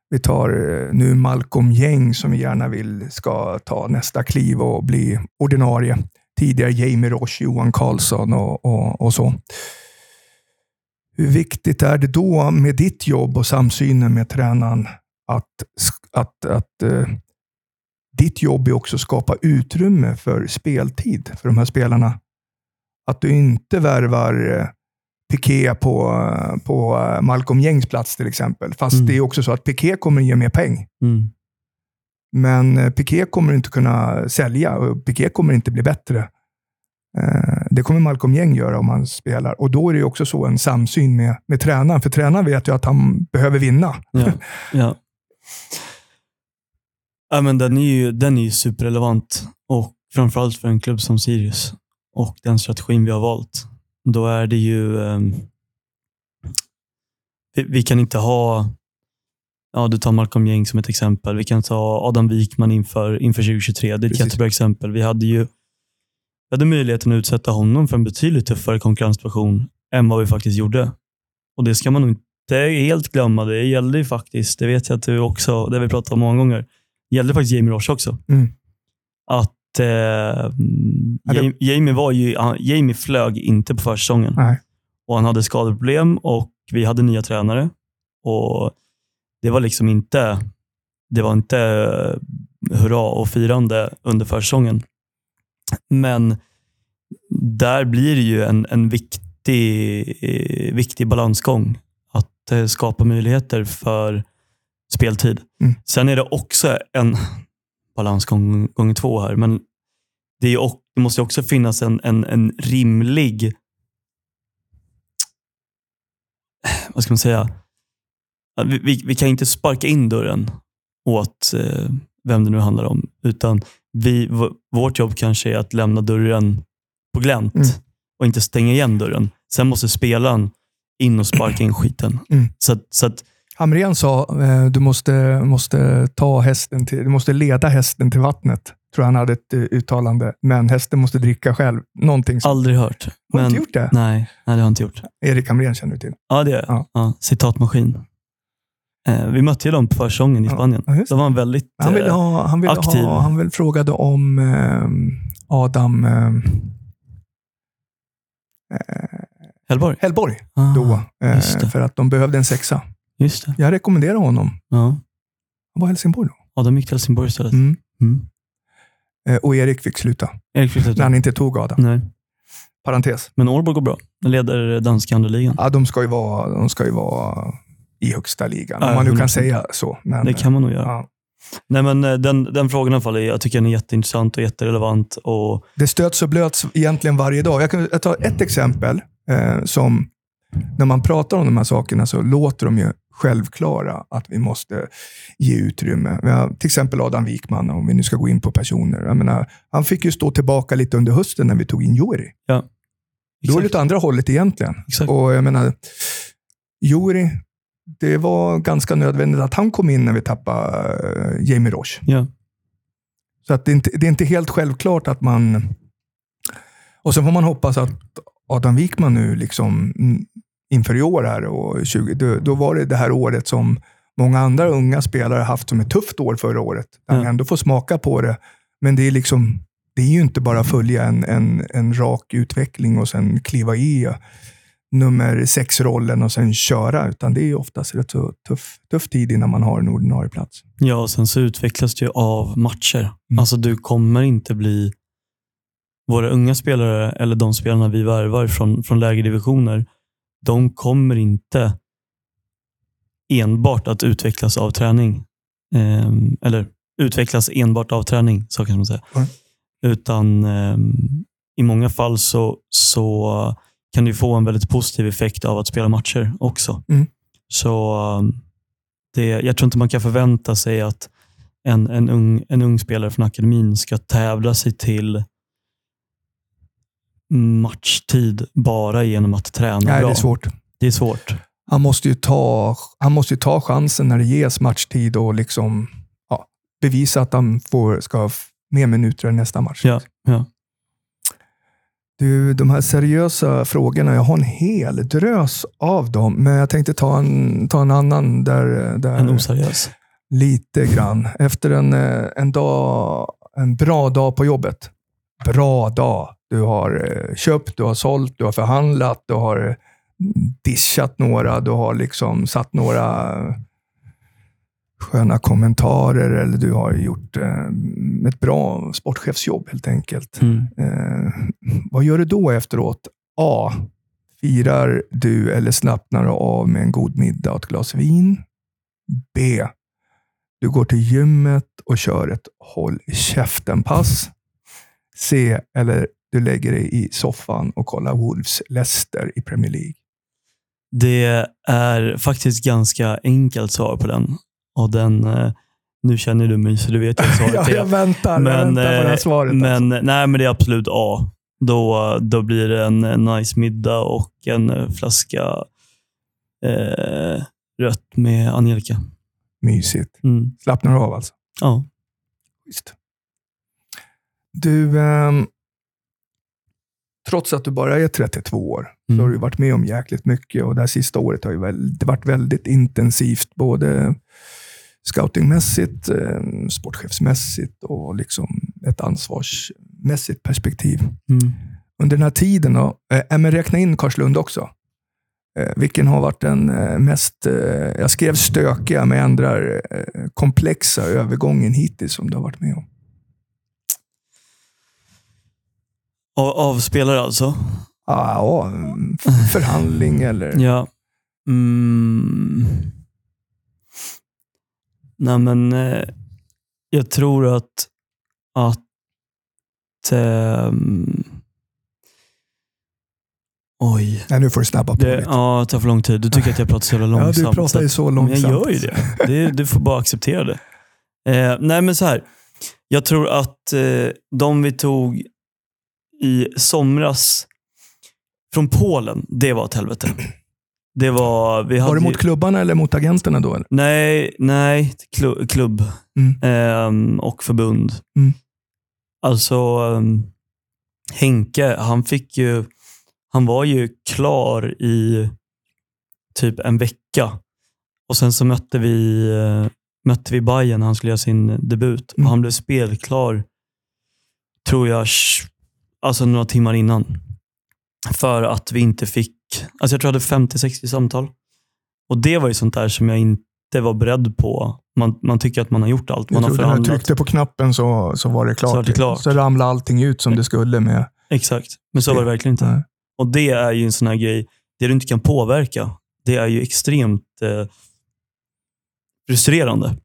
vi tar uh, nu Malcolm Gäng som vi gärna vill ska ta nästa kliv och bli ordinarie. Tidigare Jamie Roche, Johan Karlsson och, och, och så. Hur viktigt är det då med ditt jobb och samsynen med tränaren att, att, att eh, ditt jobb är också att skapa utrymme för speltid för de här spelarna. Att du inte värvar eh, Piqué på, eh, på eh, Malcolm Gängs plats till exempel. Fast Mm. det är också så att Piqué kommer ge mer peng. Mm. Men Piqué kommer inte kunna sälja och Piqué kommer inte bli bättre. Det kommer Malcolm Gäng göra om han spelar. Och då är det också så en samsyn med, med tränaren. För tränaren vet ju att han behöver vinna. Ja. ja. Ja men den, är ju, den är superrelevant. Och framförallt för en klubb som Sirius och den strategin vi har valt. Då är det ju... ehm, vi, vi kan inte ha... Ja, du tar Malcolm Gäng som ett exempel. Vi kan ta Adam Wikman inför, inför 2023. Det är ett Precis. jättebra exempel. Vi hade ju vi hade möjligheten att utsätta honom för en betydligt tuffare konkurrenssituation än vad vi faktiskt gjorde. Och Det ska man nog inte helt glömma. Det gällde ju faktiskt, det vet jag att du också, det har vi pratat om många gånger, gällde faktiskt Jamie Roche också. Mm. Att eh, Jamie, Jamie, var ju, han, Jamie flög inte på försäsongen. Nej. Och han hade skadeproblem och vi hade nya tränare. Och Det var liksom inte, det var inte eh, hurra och firande under försäsongen. Men där blir det ju en, en viktig, eh, viktig balansgång. Att eh, skapa möjligheter för speltid. Mm. Sen är det också en balansgång gånger två här, men det, och- det måste också finnas en, en, en rimlig, vad ska man säga, vi, vi, vi kan inte sparka in dörren åt eh, vem det nu handlar om. Utan vi, vårt jobb kanske är att lämna dörren på glänt Mm. och inte stänga igen dörren. Sen måste spelaren in och sparka in skiten. Mm. Så, så att, Hamrén sa eh, du måste, måste ta hästen till, du måste leda hästen till vattnet. Tror han hade ett eh, uttalande. Men hästen måste dricka själv. Någonting som... aldrig hört. Har du inte gjort det? Nej, nej, det har jag inte gjort. Erik Hamrén känner du till. Ja, det är Ja. ja. Citatmaskin. Eh, vi mötte ju dem på försäsongen i Spanien. ja, just De var väldigt... Han ville eh, ha, han ville aktiv. ha, han vill frågade om eh, Adam eh, Hellborg? Hellborg Ah, då. Eh, för att de behövde en sexa. Just det. Jag rekommenderar honom. Ja. Han var i Helsingborg då. ja, de gick till Helsingborg istället. Mm. Mm. Eh, och Erik fick sluta. Erik fick När sluta. han inte tog Adam. Nej. Parentes. Men Ålborg går bra. De leder danska andra ligan. Ja, de ska ju vara, de ska ju vara i högsta ligan. Ja, Om man nu kan 100%. säga så. Men, Det kan man nog göra. ja. Nej, men eh, den, den frågan i alla fall, är- jag tycker den är jätteintressant och jätterelevant. Och, Det stöts och blöts egentligen varje dag. Jag kan tar ett exempel eh, som, när man pratar om de här sakerna så låter de ju självklara att vi måste ge utrymme. Vi har till exempel Adam Wikman, om vi nu ska gå in på personer. Jag menar, han fick ju stå tillbaka lite under hösten när vi tog in Jori. Då är det åt andra hållet egentligen. exakt. Och jag menar, Jori, det var ganska nödvändigt att han kom in när vi tappade eh, Jamie Roche. Ja. Så att det, är inte, det är inte helt självklart att man... Och sen får man hoppas att Adam Wikman nu, liksom, inför i år här, och 20, då, då var det det här året som många andra unga spelare haft som ett tufft år förra året. Där Ja. man ändå får smaka på det. Men det är liksom det är ju inte bara att följa en, en, en rak utveckling och sen kliva i nummer sex-rollen och sen köra, utan det är oftast rätt så tuff, tuff tid innan man har en ordinarie plats. ja, och sen så utvecklas det ju av matcher. Mm. Alltså du kommer inte bli våra unga spelare eller de spelarna vi värvar från, från lägre divisioner. De kommer inte enbart att utvecklas av träning. Ehm, eller utvecklas enbart av träning, så kan man säga. Mm. Utan ehm, i många fall så, så kan ju få en väldigt positiv effekt av att spela matcher också. Mm. Så ehm, det, jag tror inte man kan förvänta sig att en, en, ung, en ung spelare från akademin ska tävla sig till matchtid bara genom att träna Nej, bra. det är svårt. Det är svårt. Han måste ju ta, han måste ju ta chansen när det ges matchtid och liksom, ja, bevisa att han får, ska ha mer minuter i nästa match. Ja, ja. Du, de här seriösa frågorna, jag har en hel drös av dem, men jag tänkte ta en, ta en annan där, där En oseriös. lite grann. Efter en, eh, en, dag, en bra dag på jobbet. Bra dag. Du har eh, köpt, du har sålt, du har förhandlat, du har eh, dischat några, du har liksom satt några sköna kommentarer eller du har gjort eh, ett bra sportchefsjobb helt enkelt. Mm. Eh, vad gör du då efteråt? A. Firar du eller slappnar du av med en god middag och ett glas vin? B. Du går till gymmet och kör ett håll käften-pass. C. Eller du lägger dig i soffan och kollar Wolves Leicester i Premier League. Det är faktiskt ganska enkelt svar på den. Och den eh, nu känner du mig, så du vet jag svaret ja, jag väntar, jag Men, väntar på det här eh, svaret. Men, alltså. nej, men det är absolut A. Då, då blir det en, nice middag och en eh, flaska eh, rött med Angelica. Mysigt. Mm. Slappnar du av alltså? Ja. Visst. Du, ehm, trots att du bara är 32 år, så Mm. har du varit med om jäkligt mycket och det här sista året har ju väl, det varit väldigt intensivt, både scoutingmässigt, eh, sportchefsmässigt och liksom ett ansvarsmässigt perspektiv. Mm. Under den här tiden, då, eh, men räkna in Karlslund också. Eh, vilken har varit den eh, mest, eh, jag skrev stökiga, men ändrar komplexa övergången hittills som du har varit med om? Av, av spelare alltså? Ah, ja, förhandling eller... Ja. Mm. Nej, men eh, jag tror att, att ehm, Oj. Nej, nu får du snabba på Det, lite. ja, det tar för lång tid. Du tycker att jag pratar så jävla Ja, långsamt. du pratar ju så Men långsamt. jag gör ju det. det. Du får bara acceptera det. Eh, nej, men så här. Jag tror att eh, de vi tog i somras från Polen, det var ett helvete. Det var... Vi hade Var det mot klubbarna eller mot agenterna då? Eller? Nej, nej klu- klubb Mm. ehm, och förbund. Mm. Alltså, ehm, Henke, han fick ju... Han var ju klar i typ en vecka. Och Sen så mötte vi, eh, mötte vi Bayern när han skulle göra sin debut. Mm. Och Han blev spelklar, tror jag, alltså några timmar innan. För att vi inte fick... Alltså jag tror jag hade 50-60 samtal. Och Det var ju sånt där som jag inte var beredd på. Man, man tycker att man har gjort allt. Man Jag har tror när förhandlat. tryckte på knappen så, så var det klart. Så var det klart. Så ramlade allting ut som det skulle med... Exakt, men så var det verkligen inte. Nej. Och det är ju en sån här grej, det du inte kan påverka, det är ju extremt eh, frustrerande.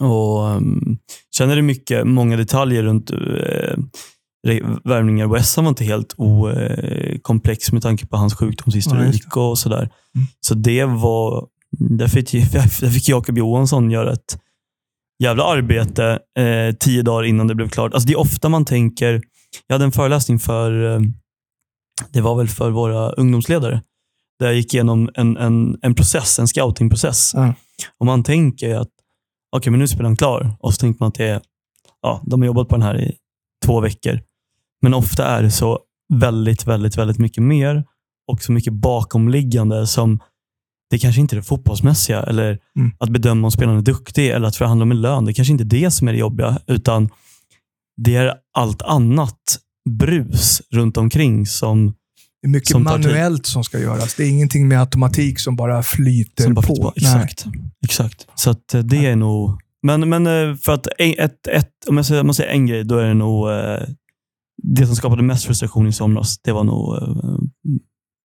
Och um, Sen är det mycket, många detaljer runt eh, värvningar. Westham var inte helt okomplex med tanke på hans sjukdomshistorik och sådär. Mm. Så det var, där fick, där fick Jakob Johansson göra ett jävla arbete eh, tio dagar innan det blev klart. Alltså det är ofta man tänker, jag hade en föreläsning för, eh, det var väl för våra ungdomsledare, där jag gick igenom en, en, en process, en scoutingprocess. Ja. Och man tänker att, okej men nu är spelaren klar. Och så tänker man att det är, ja, de har jobbat på den här i två veckor. Men ofta är det så väldigt, väldigt, väldigt mycket mer och så mycket bakomliggande som det kanske inte är det fotbollsmässiga eller Mm. att bedöma om spelaren är duktig eller att förhandla med lön. Det kanske inte är det som är det jobbiga, utan det är allt annat brus runt omkring som, Det är mycket Som manuellt som ska göras. Det är ingenting med automatik som bara flyter som bara på. på. Nej. Exakt. Exakt. Så att eh, det är nog... Men, men eh, för att en- ett, ett, om jag säger, om jag säger en grej, då är det nog eh, det som skapade mest frustration i somras. Det var nog eh,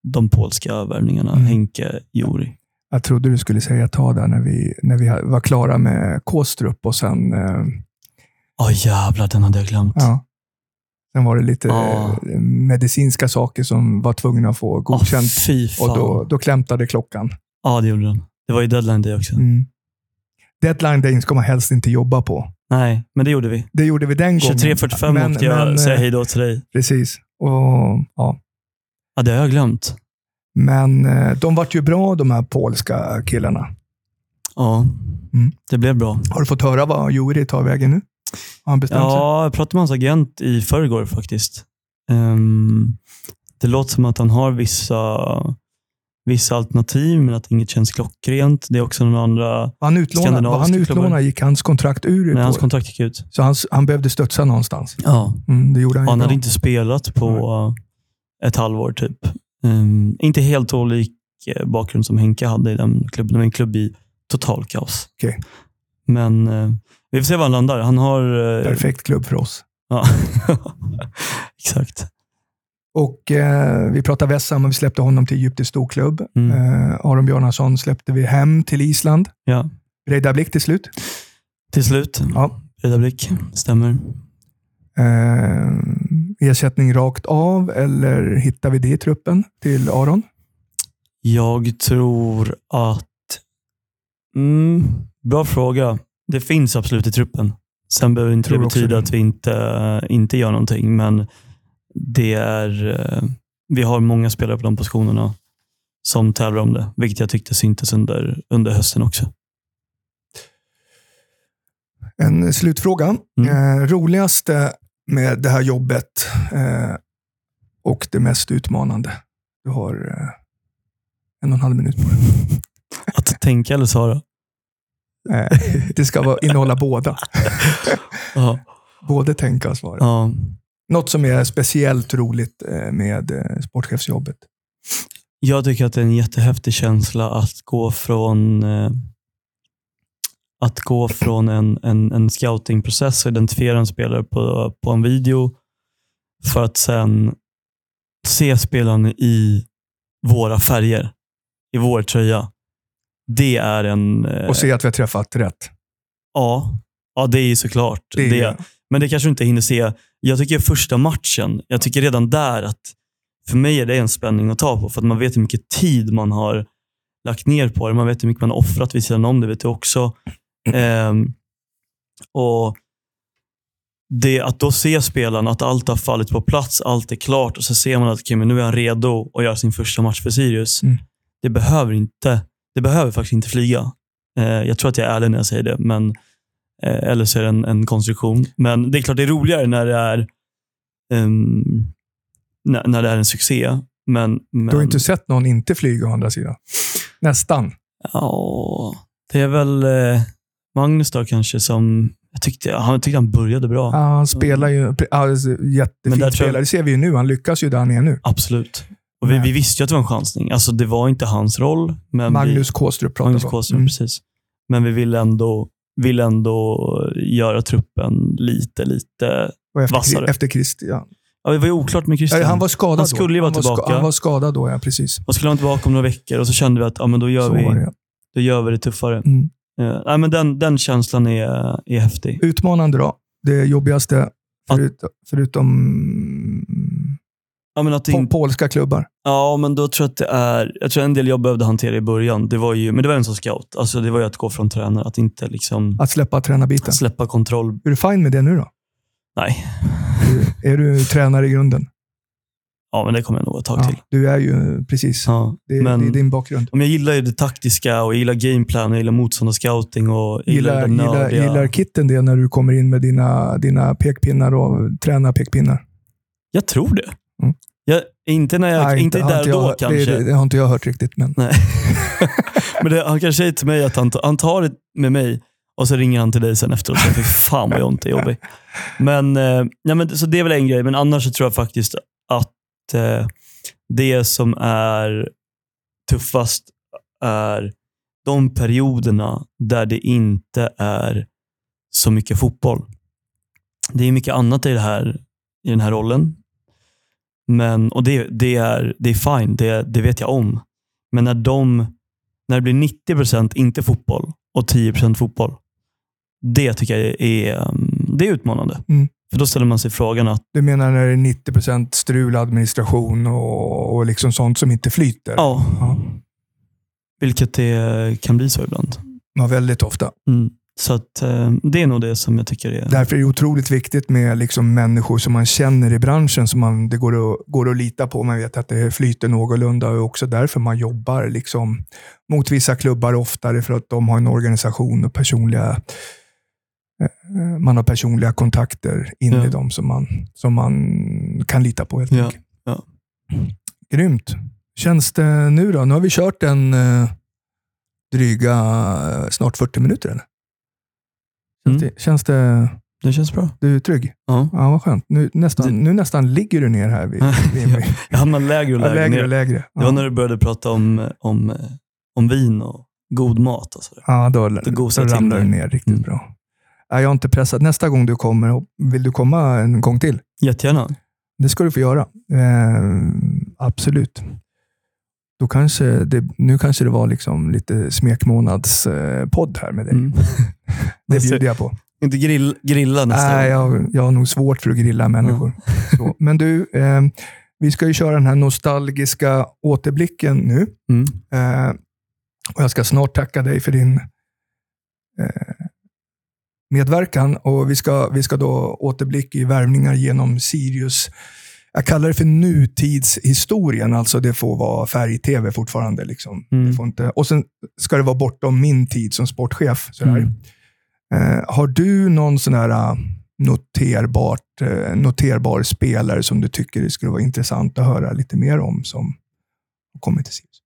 de polska värvningarna. Mm. Henke, Juri. Jag trodde du skulle säga ta där när vi, när vi var klara med Kåstrup och sen, eh, Åh jävlar, den hade jag glömt. ja, sen var det lite Ja. eh, medicinska saker som var tvungna att få Åh, godkänt. fan. och då, då klämtade klockan. Ja, det gjorde den. Det var ju deadline day också. Mm. Deadline day ska man helst inte jobba på. Nej, men det gjorde vi. Det gjorde vi den gången. 23.45 Men- åkte jag men, säga eh, hej då till dig. Precis. Och, ja. Ja, det har jag glömt. Men eh, de vart ju bra, de här polska killarna. Ja, Mm. det blev bra. Har du fått höra vad Juri tar vägen nu? Har han bestämt sig? Ja, jag pratade med hans agent i förrgår faktiskt. Ehm, det låter som att han har vissa, vissa alternativ, men att inget känns klockrent. Det är också några andra... Han utlånad, var han skandinaviska klubbar. utlånad gick hans kontrakt ur. Nej, hans kontrakt gick ut. så han, han behövde studsa någonstans. Ja. Mm, det gjorde han Han bra. hade inte spelat på ett halvår typ. Ehm, inte helt olik eh, bakgrund som Henke hade i den klubben. Det var en klubb i total kaos. Okej. Men eh, vi får se var han landar. Han har... eh, Perfekt klubb för oss. Ja. Exakt. Och eh, Vi pratar Vessam och vi släppte honom till Egyptisk storklubb. Mm. Eh, Aron Bjarnason släppte vi hem till Island. Ja. Breidablik till slut. Till slut. Ja. Bredablick. Stämmer. Eh, ersättning rakt av eller hittar vi det i truppen till Aron? Jag tror att... Mm, bra fråga. Det finns absolut i truppen. Sen behöver inte det betyda det. att vi inte, inte gör någonting, men det är, eh, vi har många spelare på de positionerna som tävlar om det, vilket jag tyckte syntes under, under hösten också. En slutfråga. Mm. Eh, roligaste med det här jobbet eh, och det mest utmanande? Du har eh, en och en halv minut på dig. Att tänka eller svara? Eh, det ska vara, innehålla båda. Både tänka och svara. ja. Något som är speciellt roligt eh, med eh, sportchefsjobbet. Jag tycker att det är en jättehäftig känsla att gå från eh, att gå från en, en, en scoutingprocess och identifiera en spelare på, på en video för att sen se spelaren i våra färger, i vår tröja. Det är en... Och se att vi har träffat rätt. Ja, ja, det är ju såklart. Det är- det. Men det kanske du inte hinner se. Jag tycker första matchen, jag tycker redan där att för mig är det en spänning att ta på, för att man vet hur mycket tid man har lagt ner på det. Man vet hur mycket man har offrat vid sidan om, det vet jag också. Ehm, och det, Att då se spelaren, att allt har fallit på plats, allt är klart och så ser man att okay, men nu är han redo att göra sin första match för Sirius. Mm. Det behöver inte det behöver faktiskt inte flyga. Eh, jag tror att jag är ärlig när jag säger det, men, eller så är det en, en konstruktion. Men det är klart det är roligare när det är, um, när, när det är en succé. Men, men, Du har inte sett någon inte flyga å andra sidan? Nästan. Ja, det är väl eh, Magnus då kanske som jag tyckte, han tyckte han började bra. Ja, han spelar ju alltså, jättefint spelare. Det ser vi ju nu. Han lyckas ju där han är nu. Absolut. Och vi, vi visste ju att det var en chansning. Alltså, det var inte hans roll. Men Magnus vi, Kåstrup pratar Magnus. Kåström, Mm. precis. Men vi ville ändå, ville ändå göra truppen lite, lite... Och efter, Vassare. efter Christian. Ja, det var ju oklart med Christian. Han var skadad Han skulle ju vara han tillbaka. han var skadad då, ja. Precis. Och skulle han tillbaka om några veckor och så kände vi att ja, men då, gör Så vi, det. då gör vi det tuffare. Mm. Eh, nej, men den, den känslan är, är häftig. Utmanande då. Det jobbigaste, förut, förutom Ja, men att det inte, polska klubbar. ja, men då tror jag att det är... Jag tror en del jag behövde hantera i början, det var ju, men det var en som scout. Alltså, det var ju att gå från tränare, att inte liksom Att släppa tränarbiten. släppa kontroll. Är du fine med det nu då? Nej, Är du tränare i grunden? ja, men det kommer jag nog ett tag Ja, till. du är ju precis. Ja, Det, men- det är din bakgrund. Om jag gillar ju det taktiska och jag gillar gameplan, jag gillar motståndarscouting och jag gillar, Gillar, gillar, gillar kitten det när du kommer in med dina, dina pekpinnar och tränar pekpinnar? Jag tror det. Mm. Jag, inte när jag, Nej, inte har där och då jag, kanske. Det, det har inte jag hört riktigt. Men Nej. men det, han kanske säger till mig att han, han tar det med mig och så ringer han till dig sen efteråt och säger fy fan vad Jonte är jobbig. Men, eh, ja, men, så det är väl en grej, men annars så tror jag faktiskt att eh, det som är tuffast är de perioderna där det inte är så mycket fotboll. Det är mycket annat i, det här, i den här rollen. Men, och det, det, är, det är fine, det, det vet jag om. Men när, de, när det blir 90% inte fotboll och 10% fotboll, det tycker jag är, um, det är utmanande. Mm. För då ställer man sig frågan att, du menar när det är 90 strul, administration och, och liksom sånt som inte flyter? ja, Ja. vilket det kan bli så ibland. Ja, väldigt ofta. Mm. Så att, eh, det är nog det som jag tycker är... Därför är det otroligt viktigt med liksom människor som man känner i branschen, som man, det går att, går att lita på. Man vet att det flyter någorlunda och också därför man jobbar liksom mot vissa klubbar oftare, för att de har en organisation och personliga eh, man har personliga kontakter in Ja. i dem som man, som man kan lita på. helt Ja, ja. Grymt. Känns det nu då? Nu har vi kört en eh, dryga, snart 40 minuter. Eller? Känns, Mm. det, känns det, Det känns bra. du är trygg? Ja. Ja, vad skönt. Nu nästan, Det- nu nästan ligger du ner här. Vid, vid. Jag hamnar lägre och Ja, lägre, lägre ner. och lägre. Det Ja. var när du började prata om, om, om vin och god mat. Och sådär. Ja, då, Det då till ramlar du ner riktigt Mm. bra. Ja, jag har inte pressat. Nästa gång du kommer, vill du komma en gång till? Jättegärna. Det ska du få göra. Eh, absolut. Då kanske det, nu kanske det var liksom lite smekmånadspodd eh, här med dig. Mm. Det bjuder jag på. Inte grill, grilla nästa Nej, gång. jag, jag har nog svårt för att grilla människor. Så. Men du, eh, vi ska ju köra den här nostalgiska återblicken nu. Mm. Eh, och jag ska snart tacka dig för din eh, medverkan. Och vi ska, vi ska då återblicka i värvningar genom Sirius. Jag kallar det för nutidshistorien, alltså det får vara färg-tv fortfarande. Liksom. Mm. Det får inte, och sen ska det vara bortom min tid som sportchef. Sådär. Mm. Eh, har du någon sån här eh, noterbart, eh, noterbar spelare som du tycker det skulle vara intressant att höra lite mer om som har kommit till Sirius?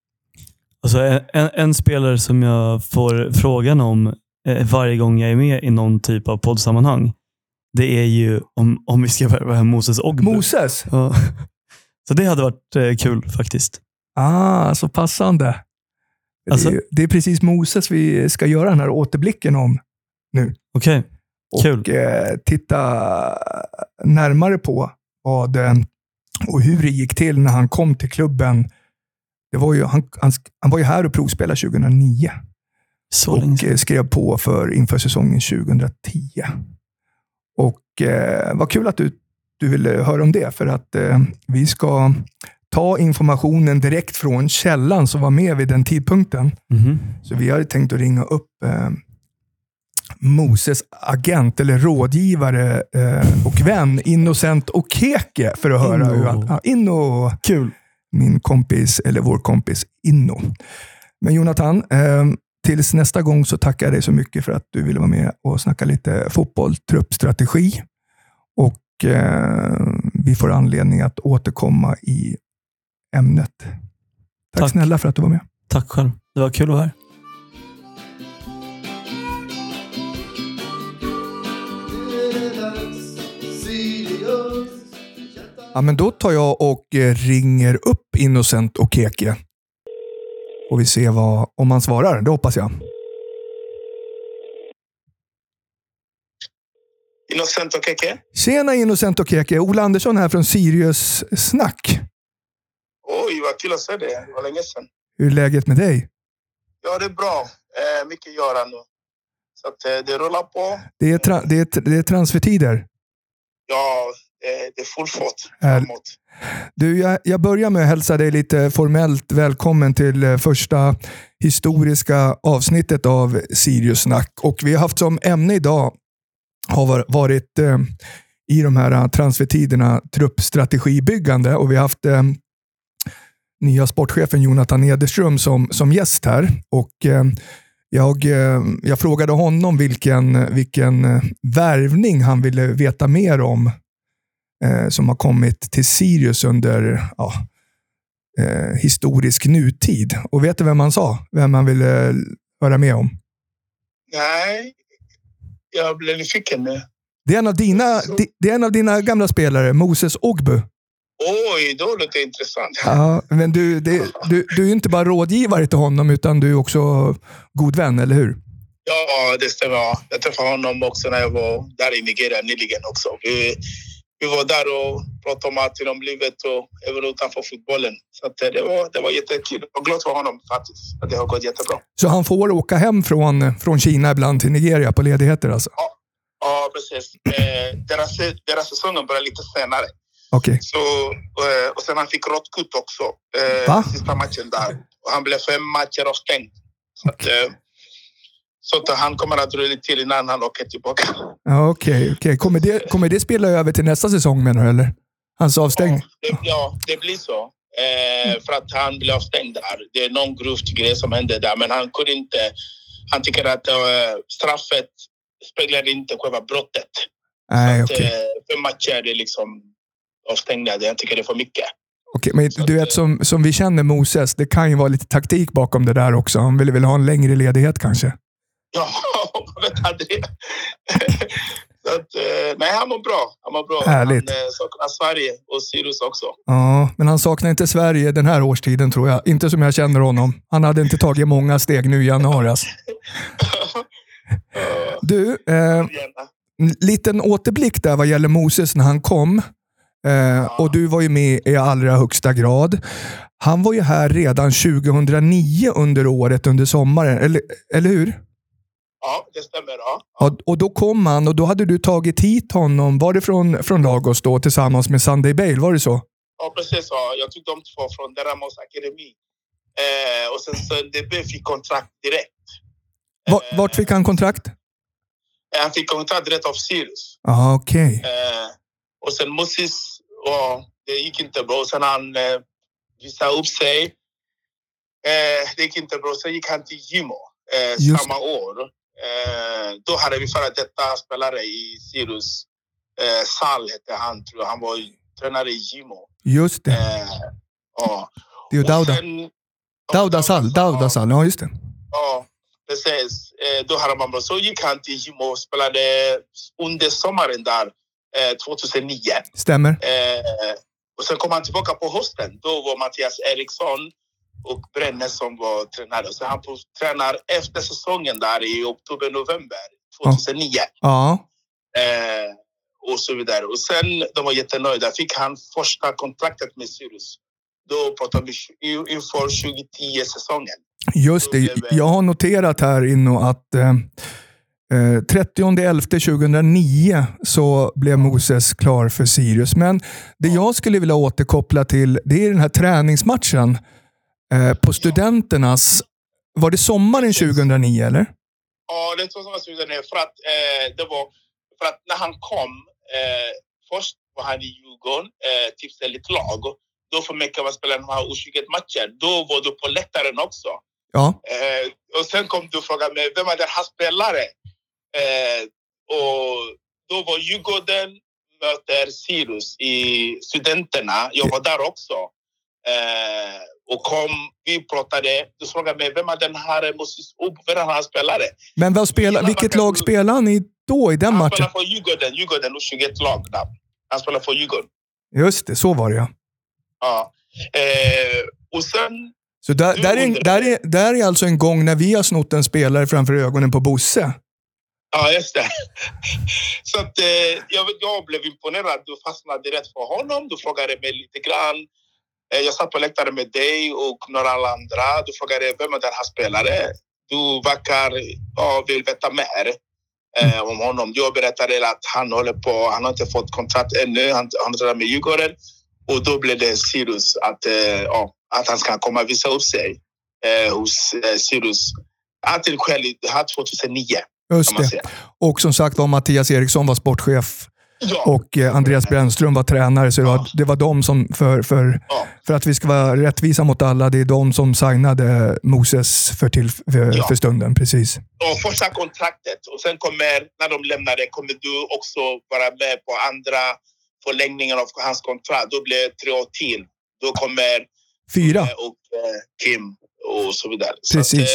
Alltså, en, en spelare som jag får frågan om eh, varje gång jag är med i någon typ av poddsammanhang, det är ju om, om vi ska värva hem Moses Ogbu. Moses? Ja. Så det hade varit eh, kul faktiskt. Ah, så passande. Alltså- det, är, det är precis Moses vi ska göra den här återblicken om. Okej, Och Kul. eh, titta närmare på vad, eh, och hur det gick till när han kom till klubben. Det var ju, han, han, han var ju här och provspelade 2009 så länge och sedan. eh, skrev på för inför säsongen 2010. Eh, Vad kul att du, du ville höra om det, för att eh, vi ska ta informationen direkt från källan som var med vid den tidpunkten. Mhm. Så vi hade tänkt att ringa upp eh, Moses agent eller rådgivare eh, och vän Innocent Okeke för att höra Inno. hur han... Ja, Inno, Kul. min kompis, eller vår kompis Inno. Men Jonathan, eh, tills nästa gång så tackar jag dig så mycket för att du ville vara med och snacka lite fotboll, truppstrategi. Och eh, vi får anledning att återkomma i ämnet. Tack, Tack. snälla för att du var med. Tack själv. Det var kul att vara här. Ja, men då tar jag och eh, ringer upp Innocent och Keke. Och vi ser vad, om han svarar. Det hoppas jag. Innocent och Keke. Tjena Innocent och Keke. Ola Andersson här från Sirius Snack. Oj, vad kul att se dig. Det var länge sedan. Hur är läget med dig? Ja, det är bra. Eh, mycket att göra nu. Så att, eh, det rullar på. Det är, det är, det är transfertider. Ja, det är full fart framåt. Du, jag, jag börjar med att hälsa dig lite formellt välkommen till eh, första historiska avsnittet av Sirius Snack. Och vi har haft som ämne idag har var- varit eh, i de här eh, transfertiderna truppstrategibyggande och vi har haft eh, nya sportchefen Jonathan Ederström som, som gäst här. Och eh, jag, eh, jag frågade honom vilken, vilken eh, värvning han ville veta mer om eh, som har kommit till Sirius under ja, eh, historisk nutid. Och vet du vem han sa? Vem han ville höra med om? Nej, jag blev nyfiken nu. Det är en av dina, di- det är en av dina gamla spelare, Moses Ogbu. Oj, då låter det intressant. Ja, men du, det, du, du är ju inte bara rådgivare till honom, utan du är också god vän, eller hur? Ja, det stämmer. Jag träffade honom också när jag var där i Nigeria nyligen också. Vi, vi var där och pratade om allt inom livet och även utanför fotbollen. Så eh, det, var, det var jättekul. Jag var glad för honom faktiskt. Att det har gått jättebra. Så han får åka hem från, från Kina ibland till Nigeria på ledigheter alltså? Ja, precis. Eh, deras, deras säsongen började lite senare. Okej. Så, eh, och sen han fick rött kort också. Eh, Va? sista matchen där. Och han blev fem matcher avstängd. Så, att, eh, så att han kommer att lite till innan han åker tillbaka. Ja, okej, okej. Kommer, det, kommer det spela över till nästa säsong menar du, eller? Hans avstängning? Ja, det, ja, det blir så. Eh, för att han blev avstängd där. Det är någon grovt grej som hände där. Men han kunde inte... Han tycker att eh, straffet speglade inte själva brottet. Nej, Att, okej. eh, fem matcher är liksom avstängda. Jag tycker det är för mycket. Okej, men Så du vet som, som vi känner Moses, det kan ju vara lite taktik bakom det där också. Han ville väl ha en längre ledighet kanske? Ja, vet aldrig. Så att, eh, nej, han mår bra. Han mår bra. Härligt. Han eh, saknar Sverige och Sirius också. Ja, men han saknar inte Sverige den här årstiden tror jag. Inte som jag känner honom. Han hade inte tagit många steg nu i januari. Alltså. Du, eh, liten återblick där vad gäller Moses när han kom. Eh, och du var ju med i allra högsta grad. Han var ju här redan 2009 under året, under sommaren. Eller, eller hur? Ja, det stämmer. Ja. Ja, och då kom han och då hade du tagit hit honom. Var det från, från Lagos då tillsammans med Sunday Bale? Var det så? Ja, precis. Ja. Jag tog de två från Deramos Akademi. Eh, och sen så DB fick kontrakt direkt. Va- Vart fick han kontrakt? Eh, han fick kontrakt direkt av Sirius. Ja, okej. Eh, och sen Moses, ja, det gick inte bra. Och sen han eh, visade upp sig. Eh, det gick inte bra. Sen gick han till Gimo eh, samma år. Eh, då hade vi före detta spelare i Sirius. Eh, Sal hette han, tror jag. Han var tränare i Gimo. Just det. Eh, ja. Det är ju Dauda. sen- Dauda Sall. Dauda Sall. Ja, just det. Ja, precis. Eh, då hade man bara, så gick han till Gimo och spelade under sommaren där, eh, 2009. Stämmer. Eh, och sen kom han tillbaka på hösten. Då var Mattias Eriksson och Brenne som var tränare. Så han tränar efter säsongen där i oktober, november 2009. Ja. Eh, och så vidare. Och sen, de var jättenöjda. Fick han första kontraktet med Sirius. Då pratade vi inför 2010-säsongen. Just det. Jag har noterat här inne att eh, Eh, 30.11.2009 så blev Moses klar för Sirius. Men det jag skulle vilja återkoppla till, det är den här träningsmatchen eh, på Studenternas. Var det sommaren 2009 eller? Ja, det var sommaren 2009. För att, eh, det var, för att när han kom, eh, först var han i Djurgården, eh, tillfälligt lag. Då för mig kan man spela de här U21-matcher. Då var du på läktaren också. Ja. Eh, och sen kom du och frågade mig, vem är den här spelare? Eh, och då var Djurgården möter Sirius i Studenterna. Jag var där också. Eh, och kom, vi pratade. Du frågade mig, vem är den här Moses Ob? Vem är den här spelare? Men vad spela, vilket lag spelade ni då i den Han matchen? spelar för Djurgården, Djurgården U21-lag. där. Han spelar för Djurgården. Just det, så var det ja. Ja. Eh, och sen Så där, där, är, där, är, där är alltså en gång när vi har snott en spelare framför ögonen på Bosse. Ja, just det. Så att, eh, jag, jag blev imponerad. Du fastnade direkt för honom. Du frågade mig lite grann. Eh, jag satt på läktaren med dig och några andra. Du frågade vem är den här spelare? Du verkar ja, vill veta mer eh, om honom. Jag berättade att han håller på. Han har inte fått kontrakt ännu. Han, han tränar med Djurgården. Och då blev det Sirius att, eh, ja, att han ska komma och visa upp sig eh, hos eh, Sirius. Ja, till själv, det här 2009 Just det. Och som sagt var Mattias Eriksson var sportchef Ja. och eh, Andreas Brännström var tränare. Så det var, Ja. det var de som, för, för, Ja. för att vi ska vara rättvisa mot alla, det är de som signade Moses för, till, för, för stunden. Precis. och första kontraktet och sen kommer, när de lämnar det, kommer du också vara med på andra förlängningen av hans kontrakt. Då blir det tre år till. Då kommer Fyra. och eh, Kim och så vidare. Precis.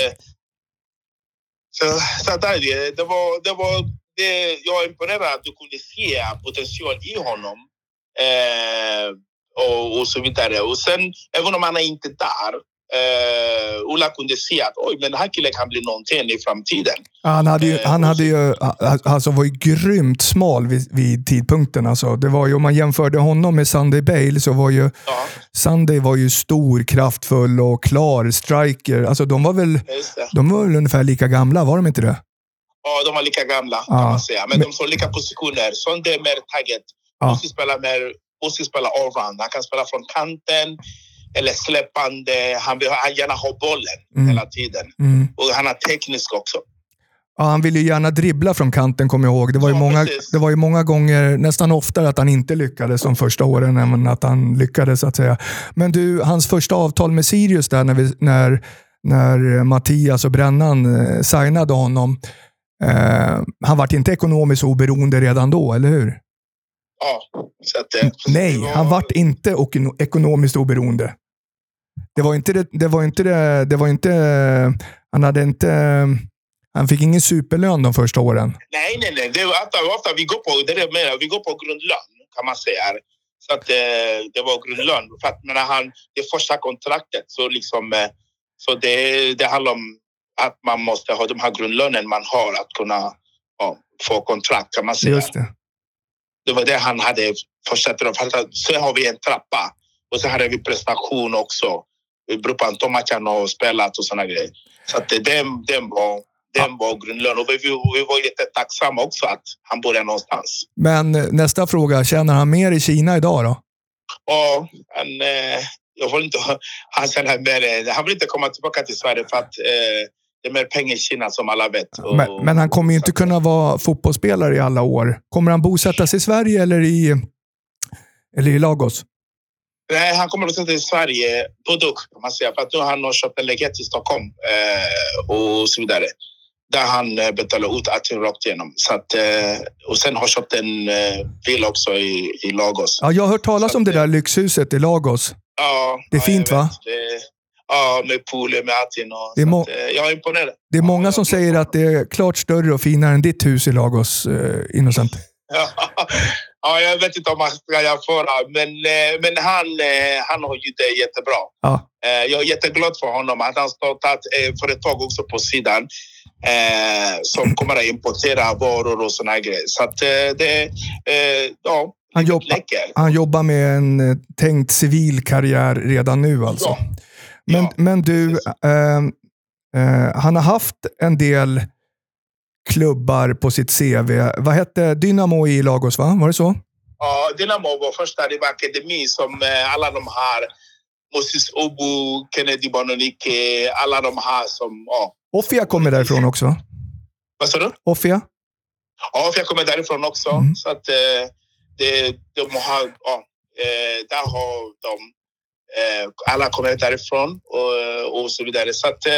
Så, att, eh, så, så där är det. Det var, det var det, jag är imponerad att du kunde se potential i honom. Eh, och, och så vidare. Och sen, även om han är inte där, eh, Ola kunde se att oj, men den här killen kan bli någonting i framtiden. Han, hade ju, Eh, han hade ju, alltså var ju grymt smal vid, vid tidpunkten. Alltså. Det var ju, om man jämförde honom med Sunday Bale så var ju Ja, Sunday var ju stor, kraftfull och klar striker. Alltså, de, var väl, de var väl ungefär lika gamla, var de inte det? Ja, de var lika gamla kan man säga. Men Men- de står lika positioner. Sån det är mer tagget. Ja. Måste spela mer, måste spela allround. Han kan spela från kanten eller släppande. Han vill han gärna ha bollen Mm. hela tiden. Mm. Och han är teknisk också. Ja, han ville ju gärna dribbla från kanten, kommer jag ihåg. Det var, ju Ja, många, precis. det var ju många gånger, nästan oftare, att han inte lyckades de första åren än att han lyckades. så att säga. Men du, hans första avtal med Sirius där, när, vi, när, när Mattias och Brännan eh, signade honom. Eh, han var inte ekonomiskt oberoende redan då, eller hur? Ja, så att, eh, Nej, det var- han vart inte ekonomiskt oberoende. Det var inte det, det var inte det, det var inte, han hade inte, han fick ingen superlön de första åren. Nej, nej, nej. Det är ofta, vi går på, det är menar, vi går på grundlön kan man säga. Så att eh, det var grundlön. För att när han, det första kontraktet så liksom, eh, så det, det handlar om att man måste ha de här grundlönen man har att kunna ja, få kontrakt kan man säga. Just det. Det var det han hade första trappan. Sen har vi en trappa och sen hade vi prestation också. Det beror på antal matcher han har spelat och såna grejer. Så att det- den, den var den var grundlön och vi, vi, var jättetacksamma också att han började någonstans. Men eh, nästa fråga, tjänar han mer i Kina idag då? Och han, eh, jag vill inte, han, känner mer, eh, han vill inte komma tillbaka till Sverige för att eh, det är mer pengar i Kina som alla vet. Och- Men, men han kommer ju inte kunna vara fotbollsspelare i alla år. Kommer han bosätta sig i Sverige eller i, eller i Lagos? Nej, han kommer att sätta i Sverige, och kan man säga. För att nu har han köpt en lägenhet i Stockholm eh, och så vidare. Där han eh, betalar ut allting rakt igenom. Så att, eh, och sen har köpt en eh, villa också i, i Lagos. Ja, jag har hört talas om det där lyxhuset i Lagos. Ja, Det är ja, fint, va? Det, ja, med pool, med allting. Och, Det är må- att, eh, jag är imponerad. Det är många som säger att det är klart större och finare än ditt hus i Lagos, eh, Innocent. ja, jag vet inte om man ska jämföra, men, eh, men han, eh, han har gjort det jättebra. Ja. Jag är jätteglad för honom att han startat företag också på sidan eh, som kommer att importera varor och såna här grejer. Så att det, eh, ja, Han, livet jobb, läcker. han jobbar med en tänkt civil karriär redan nu alltså. Ja. Men, Ja, men du, eh, eh, han har haft en del klubbar på sitt CV. Vad hette Dynamo i Lagos, va? Var det så? Ja, Dynamo var första. Det var akademi som eh, alla de här Moses Obu, Kennedy Bononike, alla de här som... Ja. Offia kommer därifrån också, va? Vad sa du? Offia? Ja, jag kommer därifrån också. Mm. Så att eh, det, de har... Ja, eh, där har de... Eh, alla kommer därifrån och, och så vidare. Så att, eh,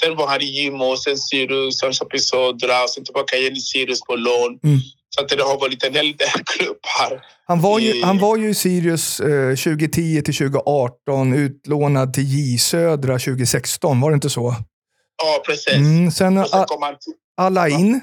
sen var han i Gimo, sen Sirius, sen Chapi Södra, sen tillbaka igen i Sirius på lån. Mm. Så att det har varit en hel del klubbar. Han var ju, I- han var ju i Sirius eh, 2010 till 2018, utlånad till J Södra 2016. Var det inte så? Ja, precis. Mm, sen sen kom han till... Alain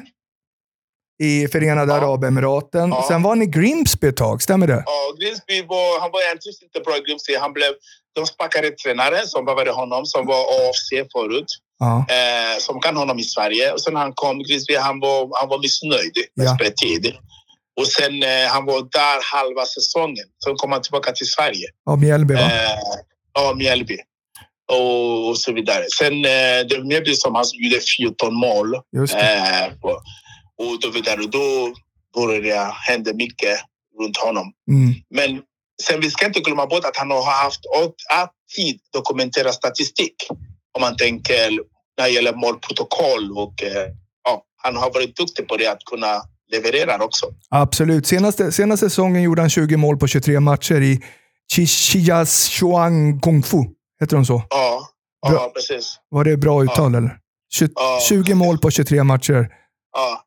i Förenade Ja. Arabemiraten. Ja. Sen var han i Grimsby ett tag, stämmer det? Ja, Grimsby var, han var egentligen inte bra i Grimsby. Han blev, de sparkade tränare som var honom, som var AFC förut. Ja. eh, som kan honom i Sverige. Och sen han kom Grimsby, han var, han var missnöjd med Ja. speltid. Och sen eh, han var där halva säsongen. Sen kom han tillbaka till Sverige. Av Mjällby, va? Eh, ja, Mjällby. Och, och så vidare. Sen eh, det Mjällby som han gjorde 14 mål. Just det. Eh, på, och då vidare. Då började det hända mycket runt honom. Mm. Men sen vi ska inte glömma bort att han har haft alltid dokumenterad statistik. Om man tänker när det gäller målprotokoll och eh, ja, han har varit duktig på det att kunna leverera också. Absolut. Senaste, senaste säsongen gjorde han 20 mål på 23 matcher i Chichiashuang Kung Fu. Heter de så? Ja, ja precis. Var det bra uttal eller? 20, Ja. 20 mål på 23 matcher. Ja.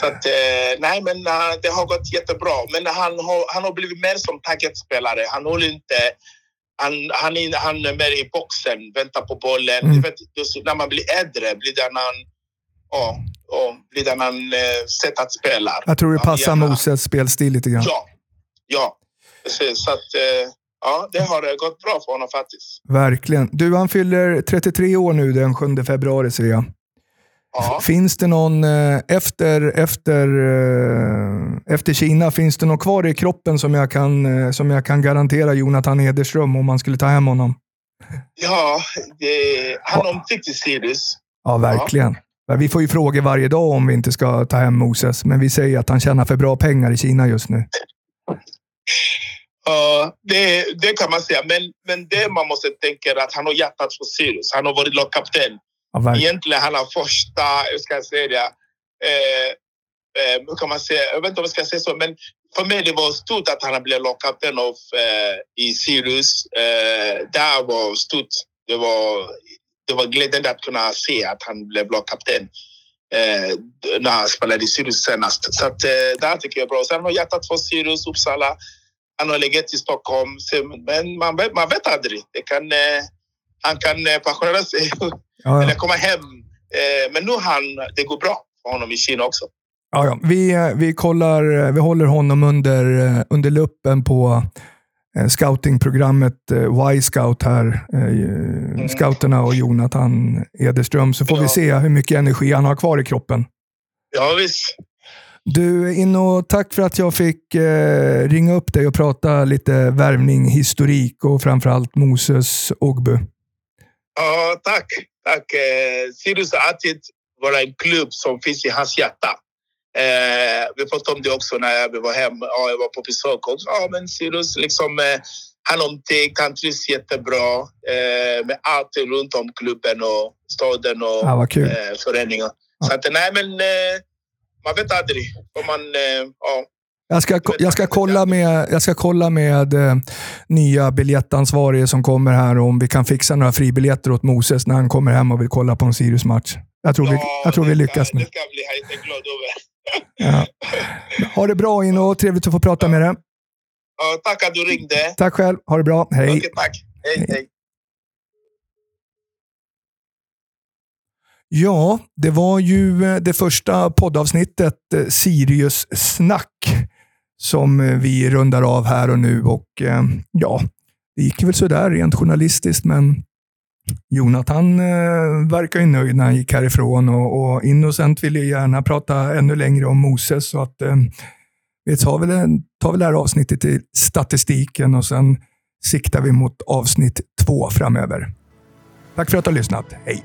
Så att, eh, nej, men eh, det har gått jättebra. Men han har, han har blivit mer som targetspelare. Han håller inte... Han, han, är, han är mer i boxen, väntar på bollen. Mm. Vet, när man blir äldre blir det en annan, ja, ja, blir det en annan eh, sätt att spela. Jag tror det passar Moses spelstil lite grann. Ja, ja. Precis. Så att, ja, det har gått bra för honom faktiskt. Verkligen. Du, han fyller 33 år nu den 7 februari ser jag. Ja. Finns det någon, eh, efter, efter, eh, efter Kina, finns det något kvar i kroppen som jag kan, eh, som jag kan garantera Jonathan Ederström om man skulle ta hem honom? Ja, det, han Sirius. Ja, verkligen. Vi får ju frågor varje dag om vi inte ska ta hem Moses, men vi säger att han tjänar för bra pengar i Kina just nu. Ja, det, det kan man säga. Men, men det man måste tänka är att han har hjärtat för Sirius. Han har varit lagkapten. Ja. Egentligen han har första, hur ska jag säga det? Eh, eh, hur kan man säga? Jag vet inte om jag ska säga så, men för mig det var stort att han blev lagkapten av eh, i Sirius. Eh, det var stort. Det var, det var glädjande att kunna se att han blev lagkapten. Eh, när han spelade i Sirius senast. Så att, eh, det tycker jag är bra. Sen har hjärtat för Sirius, Uppsala. Han har legat i Stockholm. Men man vet, man vet aldrig. Det kan, eh, han kan eh, pensionera sig Ja, eller komma hem. Eh, men nu han, det går bra för honom i Kina också. Ja, ja. Vi, eh, vi, kollar, eh, vi håller honom under, under luppen på scoutingprogrammet Y-scout här. Eh, Scouterna och Jonathan Ederström. Så får vi Ja. se hur mycket energi han har kvar i kroppen. Ja visst. Du, Inno, tack för att jag fick eh, ringa upp dig och prata lite värvning, historik och framförallt Moses Ogbu. Ja, tack. Tack. Eh, Sirius har alltid varit en klubb som finns i hans hjärta. Eh, vi pratade om det också när vi var hemma. Ja, jag var på besök också. Ja, men Sirius liksom, eh, han omtyckt, han trivs jättebra eh, med allt runt om klubben och staden och Ja, eh, föreningen. Så att, nej, men eh, man vet aldrig. Om man, eh, ja, Jag ska, jag ska kolla med, jag ska kolla med eh, nya biljettansvarige som kommer här om vi kan fixa några fribiljetter åt Moses när han kommer hem och vill kolla på en Sirius-match. Jag tror vi, ja, jag tror vi lyckas ska, nu. Det ska jag bli jätteglad över. Ja. Ha det bra Inno, trevligt att få prata med dig. Ja, tack att du ringde. Tack själv, ha det bra. Hej. Okej, tack. Hej, hej. Ja, det var ju eh, det första poddavsnittet, eh, Sirius snack, som eh, vi rundar av här och nu. Och eh, ja, det gick väl sådär rent journalistiskt, men Jonathan eh, verkar ju nöjd när han gick härifrån och, och Innocent ville ju gärna prata ännu längre om Moses. Så att, eh, vi tar väl, en, tar väl det här avsnittet till statistiken och sen siktar vi mot avsnitt två framöver. Tack för att du har lyssnat. Hej!